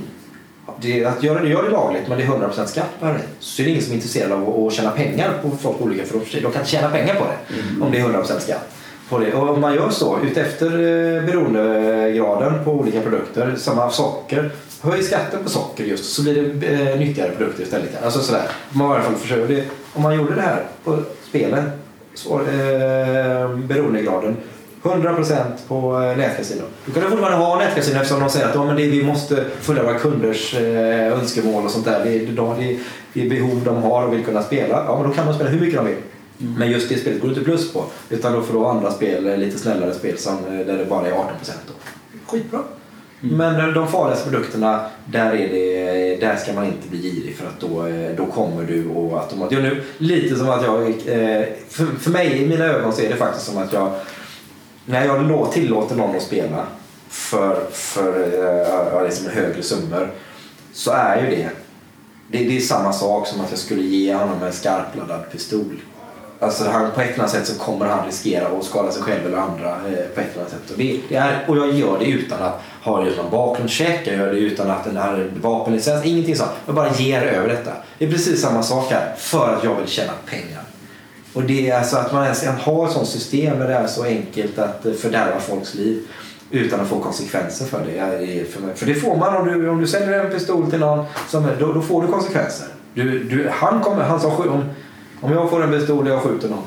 Det, att göra det, gör det lagligt men det är 100% skatt på heroin. Så är det ingen som är intresserad av att, att tjäna pengar på folk olika för de kan tjäna pengar på det. Om det är 100% skatt. På det. Och om man gör så utefter eh, beroendegraden på olika produkter, samma socker, höj skatten på socker just så blir det eh, nyttigare produkter istället. Alltså sådär. Man i alla fall försöker det. Om man gjorde det här på spelen, så, eh, beroendegraden, 100% på eh, nätkasino. Då kan du fortfarande ha nätkasino eftersom de säger att ja, men det, vi måste följa våra kunders eh, önskemål och sånt där. Det är, de, det, det är behov de har och vill kunna spela. Ja, men då kan de spela hur mycket de vill. Men just det spelet går du inte plus på. Utan då får du andra spel, eh, lite snällare spel som, eh, där det bara är 18% då. Skitbra. Men eh, de farligaste produkterna, där, är det, där ska man inte bli girig för att då, eh, då kommer du och automatiskt... Ja, nu, lite som att jag... eh, För, för mig, i mina ögon, så är det faktiskt som att jag... När jag lå- tillåter någon att spela för, för eh, ja, liksom högre summor så är ju det, det... Det är samma sak som att jag skulle ge honom en skarpladdad pistol. Alltså han, på ett eller annat sätt så kommer han riskera att skada sig själv eller andra eh, på ett eller annat sätt. Och, det, det är, och jag gör det utan att ha just någon bakgrundscheck, jag gör det utan att den här vapenlicens, ingenting sånt. Jag bara ger över detta. Det är precis samma sak här, för att jag vill tjäna pengar. Och det är alltså att man ens kan ha ett sånt system där det är så enkelt att eh, fördärva folks liv utan att få konsekvenser för det. För, det får man om du, om du säljer en pistol till någon, som, då, då får du konsekvenser. Du, du, han, kommer, han sa om, om jag får en pistol och jag skjuter någon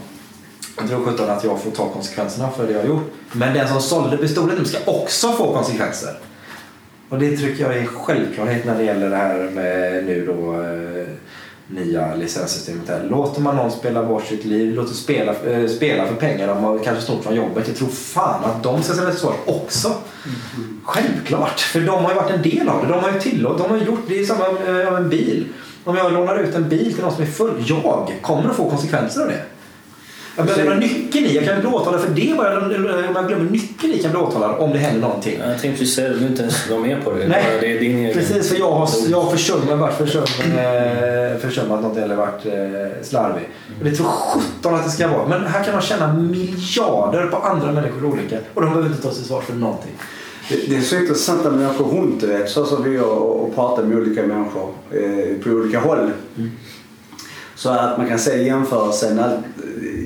jag tror sjutton att jag får ta konsekvenserna för det jag har gjort. Men den som sålde pistolen ska också få konsekvenser. Och det tycker jag är självklarhet när det gäller det här med nu då eh, nya licenssystemet. Här. Låter man någon spela bort sitt liv, låter spela, eh, spela för pengar de har kanske snott från jobbet. Jag tror fan att de ska ställas till svars också. Självklart, för de har ju varit en del av det. De har ju tillåtit, de har gjort, det är samma med en bil. Om jag lånar ut en bil till någon som är full, jag kommer att få konsekvenser av det. Jag behöver lämna nyckeln i, jag kan bli åtalad för det bara. Om jag glömmer nyckeln i kan jag bli åtalad om det händer någonting. Jag tänkte precis säga det, du inte ens vara med på det. Nej, det är din. Precis, för jag har, jag har försummat, varit försummat, eh, försummat något eller varit eh, slarvig. Och det tror sjutton att det ska vara. Men här kan man tjäna miljarder på andra människor olika och de behöver inte ta sig svars för någonting. Det, det är så intressant när man åker runt, vet, så som vi gör och, och pratar med olika människor eh, på olika håll. Så att man kan se jämförelsen.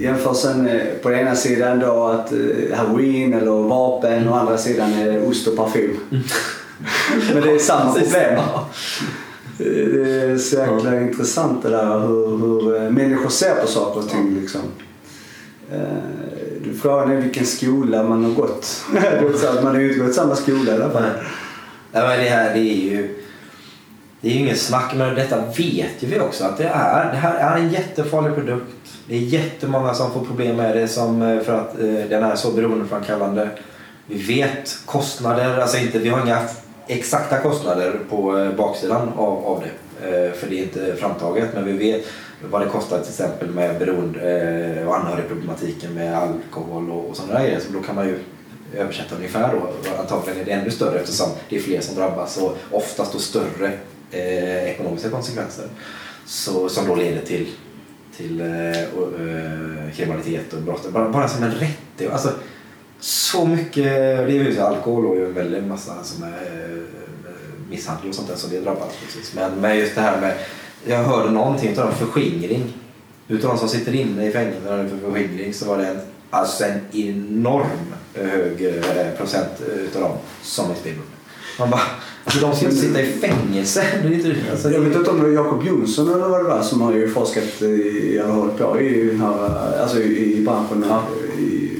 Jämförelsen eh, på ena sidan då att eh, heroin eller vapen och andra sidan är ost och parfym. (laughs) Men det är samma problem. Det är så jäkla intressant det där hur, hur eh, människor ser på saker och ting. Liksom. Frågan är vilken skola man har gått. (laughs) Så att man har ju inte gått samma skola i alla fall. Nej, men det här det är ju det är ju inget snack, men detta vet ju vi också att det är. Det här är en jättefarlig produkt. Det är jättemånga som får problem med det som, eh, för att eh, den är så beroendeframkallande. Vi vet kostnader, alltså inte, vi har inga exakta kostnader på eh, baksidan av, av det. Eh, för det är inte framtaget, men vi vet vad det kostar till exempel med beroende eh, och anhörigproblematiken med alkohol och, och sådana grejer. Så då kan man ju översätta ungefär då. Antagligen är det ännu större eftersom det är fler som drabbas och oftast då större eh, ekonomiska konsekvenser. Så, som då leder till, till eh, och, eh, kriminalitet och brott. Bara, bara som en rätt. Alltså, så mycket, det är ju alkohol och en väldig massa som är eh, misshandel och sånt där så det drabbas precis. Men, men just det här med, jag hörde någonting av förskingring. Utav de som sitter inne i fängelse för förskingring så var det en, alltså en enorm hög eh, procent utav dem som är spelberoende. Man bara, alltså de ska inte sitta i fängelse. (laughs) Alltså, Jag vet inte om det var Jakob Jonsson eller vad det var som har ju forskat i, eller hållit på i, den här, alltså i, i branschen Ja. i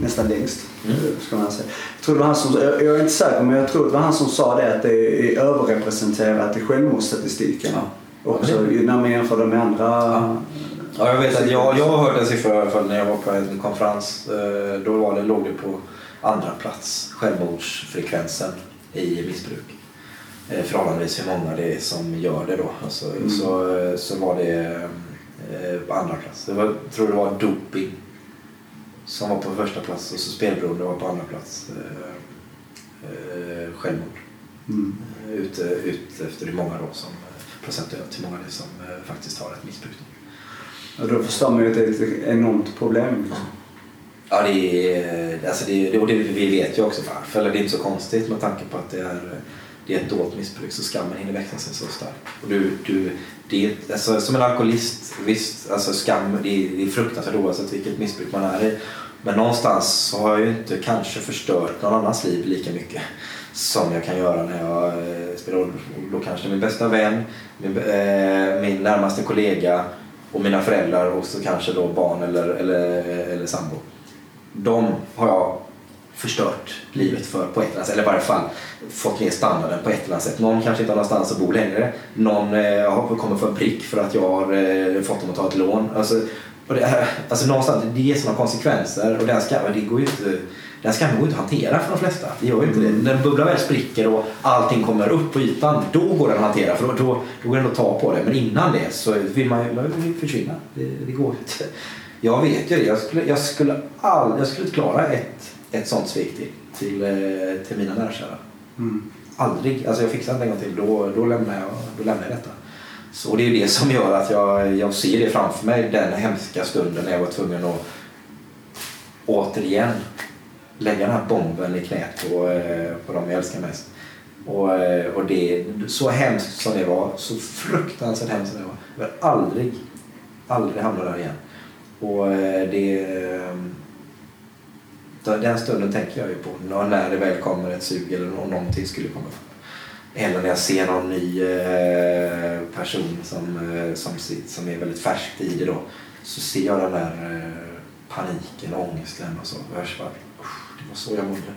nästan längst. Mm. Ska man säga. Jag, tror det var han som, jag, jag är inte säker men jag tror det var han som sa det att det är överrepresenterat i självmordsstatistiken. Ja. Också när man jämför det med andra ja. Ja, jag vet att jag, jag har hört en siffra i alla fall när jag var på en konferens. Eh, då var det, låg det på andra plats, självmordsfrekvensen i missbruk. Eh, förhållandevis hur många det är som gör det då. Alltså, mm. så, så var det eh, på andra plats. Det var, jag tror det var doping som var på första plats och så spelberoende var på andra plats. självmord. Mm. Ut, ut efter hur många då som procentuellt hur många det är som faktiskt har ett missbruk. Och då förstår man ju att det är ett enormt problem. Ja, det är, alltså det, och det, vi vet ju också varför. Eller det är inte så konstigt med tanke på att det är, det är ett dolt missbruk så skammen hinner växa sig så stark. Och du, du, det är, alltså, som en alkoholist, visst, alltså skam det är, det är fruktansvärt oavsett vilket missbruk man är i. Men någonstans så har jag ju inte kanske förstört någon annans liv lika mycket som jag kan göra när jag eh, spelar. Då kanske min bästa vän, min, eh, min närmaste kollega och mina föräldrar och så kanske då barn eller, eller, eller sambo. De har jag förstört livet för på ett eller annat sätt. Eller i varje fall fått ner standarden på ett eller annat sätt. Någon kanske inte har någonstans att bo längre. Någon eh, har kommit för en prick för att jag har eh, fått dem att ta ett lån. Alltså, och det, alltså någonstans, det ger sådana konsekvenser och den skammen, det går ju inte, den skammen går inte hantera för de flesta. Det gör ju inte det. När bubblan väl spricker och allting kommer upp på ytan, då går den att hantera för då, då, då går den att ta på det. Men innan det så vill man ju försvinna. Det, det går inte. Jag vet ju det. Jag skulle, jag skulle, all, jag skulle inte klara ett, ett sånt svek till, till, eh, till mina närkära. Mm. Aldrig. Alltså jag fixar inte en gång till. Då, då, lämnar jag, då lämnar jag detta. Så det är det som gör att jag, jag ser det framför mig, den hemska stunden när jag var tvungen att återigen lägga den här bomben i knät på, eh, på dem jag älskar mest. Och, eh, och det, så hemskt som det var, så fruktansvärt hemskt som det var. Jag vill aldrig, aldrig hamna där igen. Och eh, det, den stunden tänker jag ju på när det väl kommer ett sug eller om någonting skulle komma fram. Eller när jag ser någon ny person som, som, som är väldigt färskt i det då. Så ser jag den där paniken, ångesten och så. Och jag bara, det var så jag mådde.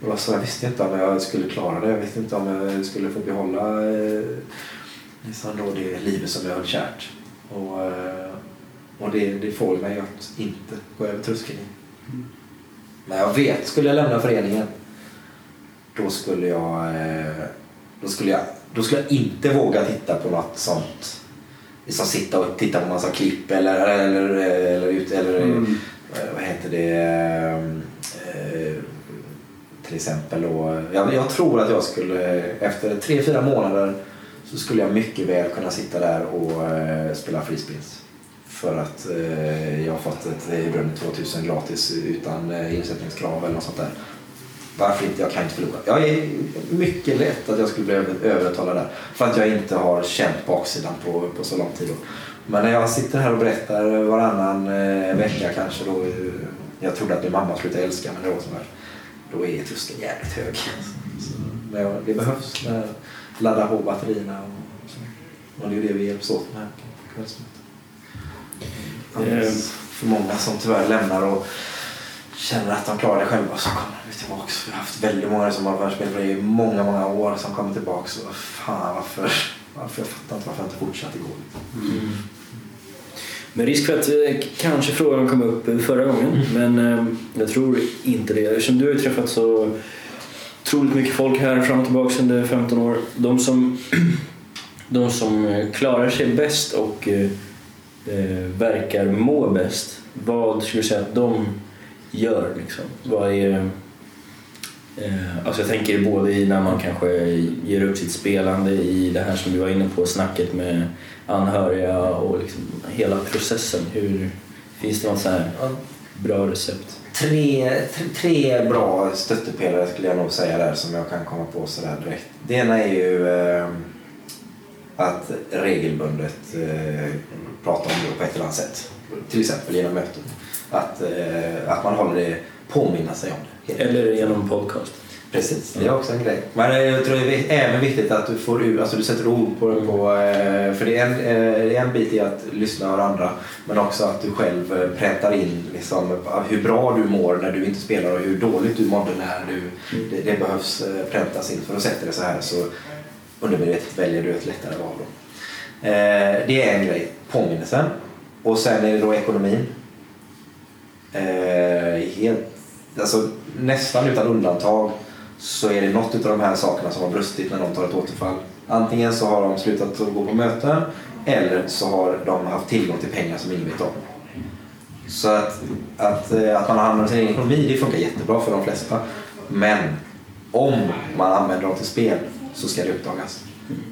Det var så, jag visste inte om jag skulle klara det. Jag visste inte om jag skulle få behålla liksom då det livet som jag höll kärt. Och, och det, det får mig att inte gå över tröskeln. Mm. Men jag vet, skulle jag lämna föreningen då skulle jag då skulle jag, då skulle jag inte våga titta på något sånt. Liksom sitta och titta på massa klipp eller, eller, eller, eller mm. Eh, vad heter det, eh, Eh, till exempel då. Jag, jag, tror att jag skulle, efter tre, fyra månader så skulle jag mycket väl kunna sitta där och eh, spela frispins. För att eh, jag har fått ett Brunn 2000 gratis utan eh, insättningskrav eller något sånt där. Varför inte? Jag kan inte förlora. Jag är mycket lätt att jag skulle bli övertalad där. För att jag inte har känt baksidan på, på så lång tid. Då. Men när jag sitter här och berättar varannan eh, vecka kanske då. Jag trodde att min mamma skulle älska mig då. Då är tröskeln jävligt hög. Så, men det behövs. Ladda på batterierna och så. Och det är det vi hjälps åt med på kvällsmötet. För många som tyvärr lämnar och känner att de klarar det själva så kommer vi tillbaka. Vi har haft väldigt många som har varit spelare i många, många år som kommer tillbaka. Och fan varför, varför? Jag fattar inte varför jag inte fortsatt igår. Mm. Med risk för att eh, kanske frågan kom upp förra gången, mm. men eh, jag tror inte det. Eftersom du har träffat så otroligt mycket folk här fram och tillbaka under 15 år. De som, (clears throat) de som eh, klarar sig bäst och eh, verkar må bäst, vad skulle du säga att de gör? Liksom? Vad är, eh, alltså jag tänker både i när man kanske ger upp sitt spelande i det här som du var inne på, snacket med anhöriga och liksom hela processen. Hur, finns det något så här bra recept? Tre, tre, tre, bra stöttepelare skulle jag nog säga där som jag kan komma på sådär direkt. Det ena är ju eh, att regelbundet eh, prata om det på ett eller annat sätt. Till exempel genom möten. Att, eh, att man håller det, påminna sig om det. Eller genom podcast. Precis, det är också en grej. Men jag tror det är även viktigt att du får ur, alltså du sätter ord på, på eh, för det är, en, eh, en bit i att lyssna på andra men också att du själv eh, präntar in liksom, hur bra du mår när du inte spelar och hur dåligt du mådde när du, Mm. det, det behövs präntas in för att sätta det så här så undermedvetet väljer du ett lättare val. Då. Det är en grej, påminnelsen. Och sen är det då ekonomin. Helt, alltså, nästan utan undantag så är det något av de här sakerna som har brustit när de tar ett återfall. Antingen så har de slutat att gå på möten eller så har de haft tillgång till pengar som ingen vet om. Så att, att, eh, att man använder sin egen ekonomi det funkar jättebra för de flesta. Men om man använder dem till spel så ska det uppdagas.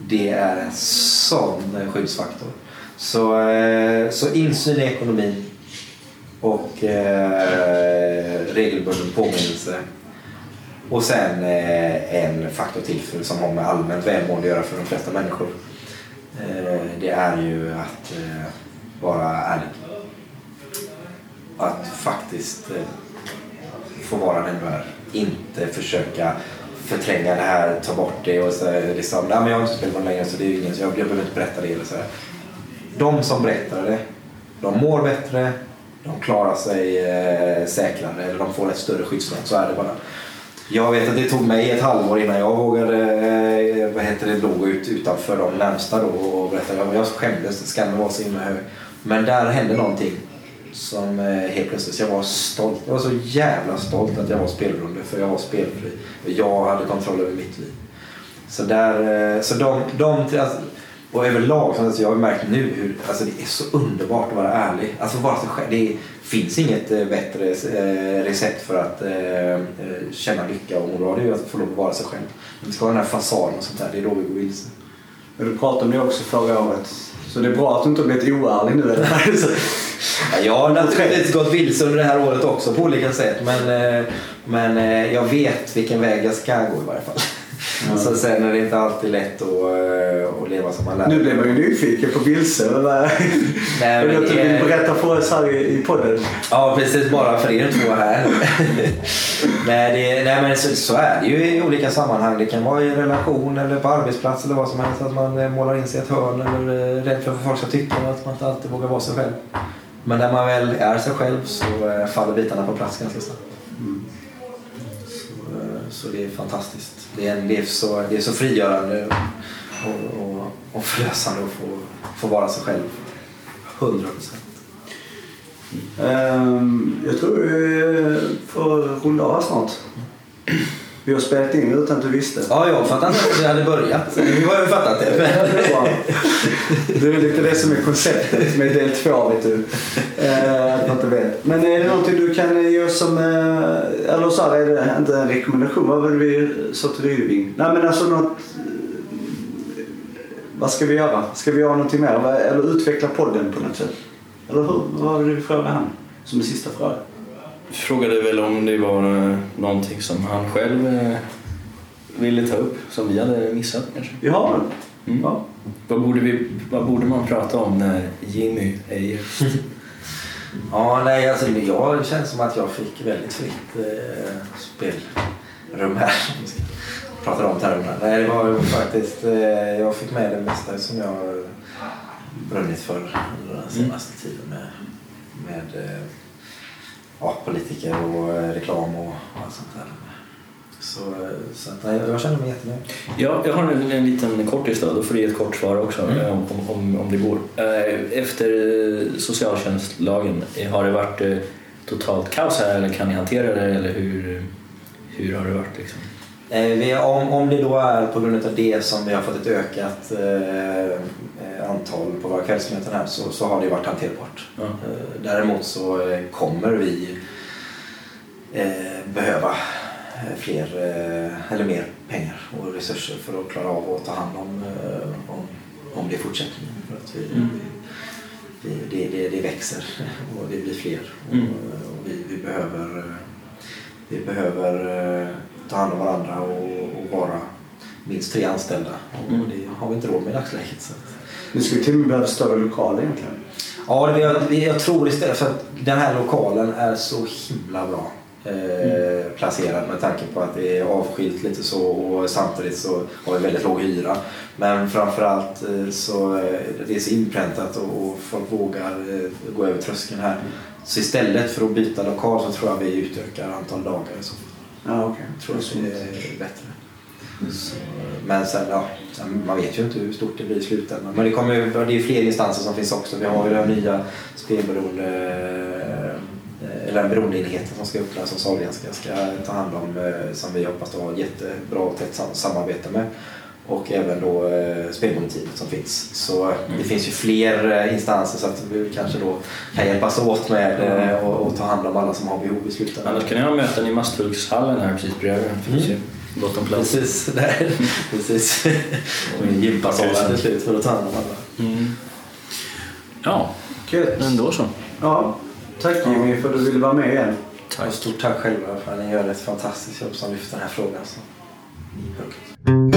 Det är en sån eh, skyddsfaktor. Så, eh, så insyn i ekonomin och eh, regelbunden påminnelse och sen eh, en faktor till som har med allmänt välmående att göra för de flesta människor. Eh, det är ju att eh, vara ärlig. Att faktiskt få vara den du är. Inte försöka förtränga det här, ta bort det och så liksom, nej men jag har inte spelat längre så det är ingen så jag, jag behöver inte berätta det eller så här. De som berättar det, de mår bättre, de klarar sig eh, säkrare eller de får ett större skyddsnät, så är det bara. Jag vet att det tog mig ett halvår innan jag vågade eh, vad heter det, gå ut utanför de närmsta då och berätta. Jag skämdes, skammen var så himla hög. Men där hände någonting som eh, helt plötsligt, jag var stolt. Jag var så jävla stolt att jag var spelberoende för jag var spelfri. Jag hade kontroll över mitt liv. Så, där, eh, så de, de alltså, och överlag, så jag har märkt nu hur alltså det är så underbart att vara ärlig. Alltså vara sig själv. Det finns inget eh, bättre eh, recept för att eh, känna lycka och må bra. Det är ju att få lov att vara sig själv. Vi ska ha den här fasaden och sånt där. Det är då vi går vilse. Du pratade om det också förra året. Så det är bra att du inte har blivit oärlig nu eller? (laughs) ja, jag har naturligtvis gått vilse under det här året också på olika sätt. Men, men jag vet vilken väg jag ska gå i varje fall. Mm. Så sen är det inte alltid lätt att, eh, att leva som man lär. Nu blev man ju nyfiken på vilse. Nej, men du vill berätta för oss här i, podden. Ja, precis. Bara för er två här. (laughs) nej, det, nej, men så, så, är det ju i olika sammanhang. Det kan vara i relation eller på arbetsplats eller vad som helst. Att man eh, målar in sig i ett hörn eller är rädd för vad folk ska tycka att man inte alltid vågar vara sig själv. Men när man väl är sig själv så eh, faller bitarna på plats ganska snabbt. Mm. Så, så det är fantastiskt det är, det är, så, det är så frigörande och, och, och förlösande att få, få vara sig själv. 100 procent. Um, jag tror vi får runda av snart. Vi har spelat in utan att du visste. Ja, jag fattade inte att vi hade börjat. (laughs) Nu har vi fattat det. (laughs) det är lite det som är konceptet med del två, vet du. Eh, att inte vet. Men är det någonting du kan ge oss som, eh, eller så här, är det inte en rekommendation, vad vill vi sa till Rydving? Nej men alltså något, vad ska vi göra? Ska vi göra någonting mer? Eller utveckla podden på något sätt? Eller hur? Vad vill du fråga han? Som en sista fråga frågade väl om det var eh, någonting som han själv eh, ville ta upp som vi hade missat kanske. Ja. Mm. ja. Vad, borde vi, vad borde man prata om när Jimmy är gäst? (laughs) ja, nej, alltså, jag känns som att jag fick väldigt fritt eh, spelrum här. (laughs) pratar om termerna. Nej, det var faktiskt, eh, jag fick med det mesta som jag brunnit för under den mm. senaste tiden med, med eh, ja, politiker och eh, reklam och allt sånt där. Så, så att, jag känner mig jättenöjd. Ja, jag har en, en liten kortis då, då får du ge ett kort svar också mm. om, om, om det går. Eh, efter socialtjänstlagen, har det varit eh, totalt kaos här eller kan ni hantera det eller hur, hur har det varit? Liksom? Om, om det då är på grund av det som vi har fått ett ökat eh, antal på våra kvällsmöten här så, så har det varit hanterbart. Mm. Eh, däremot så eh, kommer vi eh, behöva eh, fler, eh, eller mer pengar och resurser för att klara av att ta hand om, om, om det fortsättningen. För att vi, mm. vi, det, det, det, växer (laughs) och det blir fler. Mm. Och, och vi, vi, behöver, vi behöver ta hand om varandra och, och vara minst tre anställda. Och mm. det har vi inte råd med i dagsläget. Så. Nu skulle till och med behöva större lokaler egentligen. Ja, jag, jag tror istället för att den här lokalen är så himla bra. eh, placerad med tanke på att det är avskilt lite så och samtidigt så har vi väldigt låg hyra. Men framförallt eh, så eh, det är så inpräntat och, och folk vågar eh, gå över tröskeln här. Så istället för att byta lokal så tror jag vi utökar antal dagar i så fall. Ja, okej. Jag tror att det är bättre. Så, men sen, ja, sen, man vet ju inte hur stort det blir i slutändan. Men det, kommer, det är ju fler instanser som finns också. Vi har ju den nya spelberoende eh, eller den beroendeenheten som ska öppnas som Sahlgrenska ska ta hand om eh, som vi hoppas ha jättebra och tätt sam- samarbete med. Och även då eh, som finns. Så det finns ju fler eh, instanser så att vi kanske då kan hjälpas åt med eh, och, och ta hand om alla som har behov i slutändan. Annars kan ni ha möten i Masthuggshallen här precis bredvid. Ju gott om plats. Precis, (laughs) där. Precis. Och en gympasal till slut för att ta hand om alla. Mm. Ja, Gött. men då så. Ja, tack Jimmy för att du ville vara med igen. Och stort tack själva för att ni gör ett fantastiskt jobb som lyfter den här frågan så högt.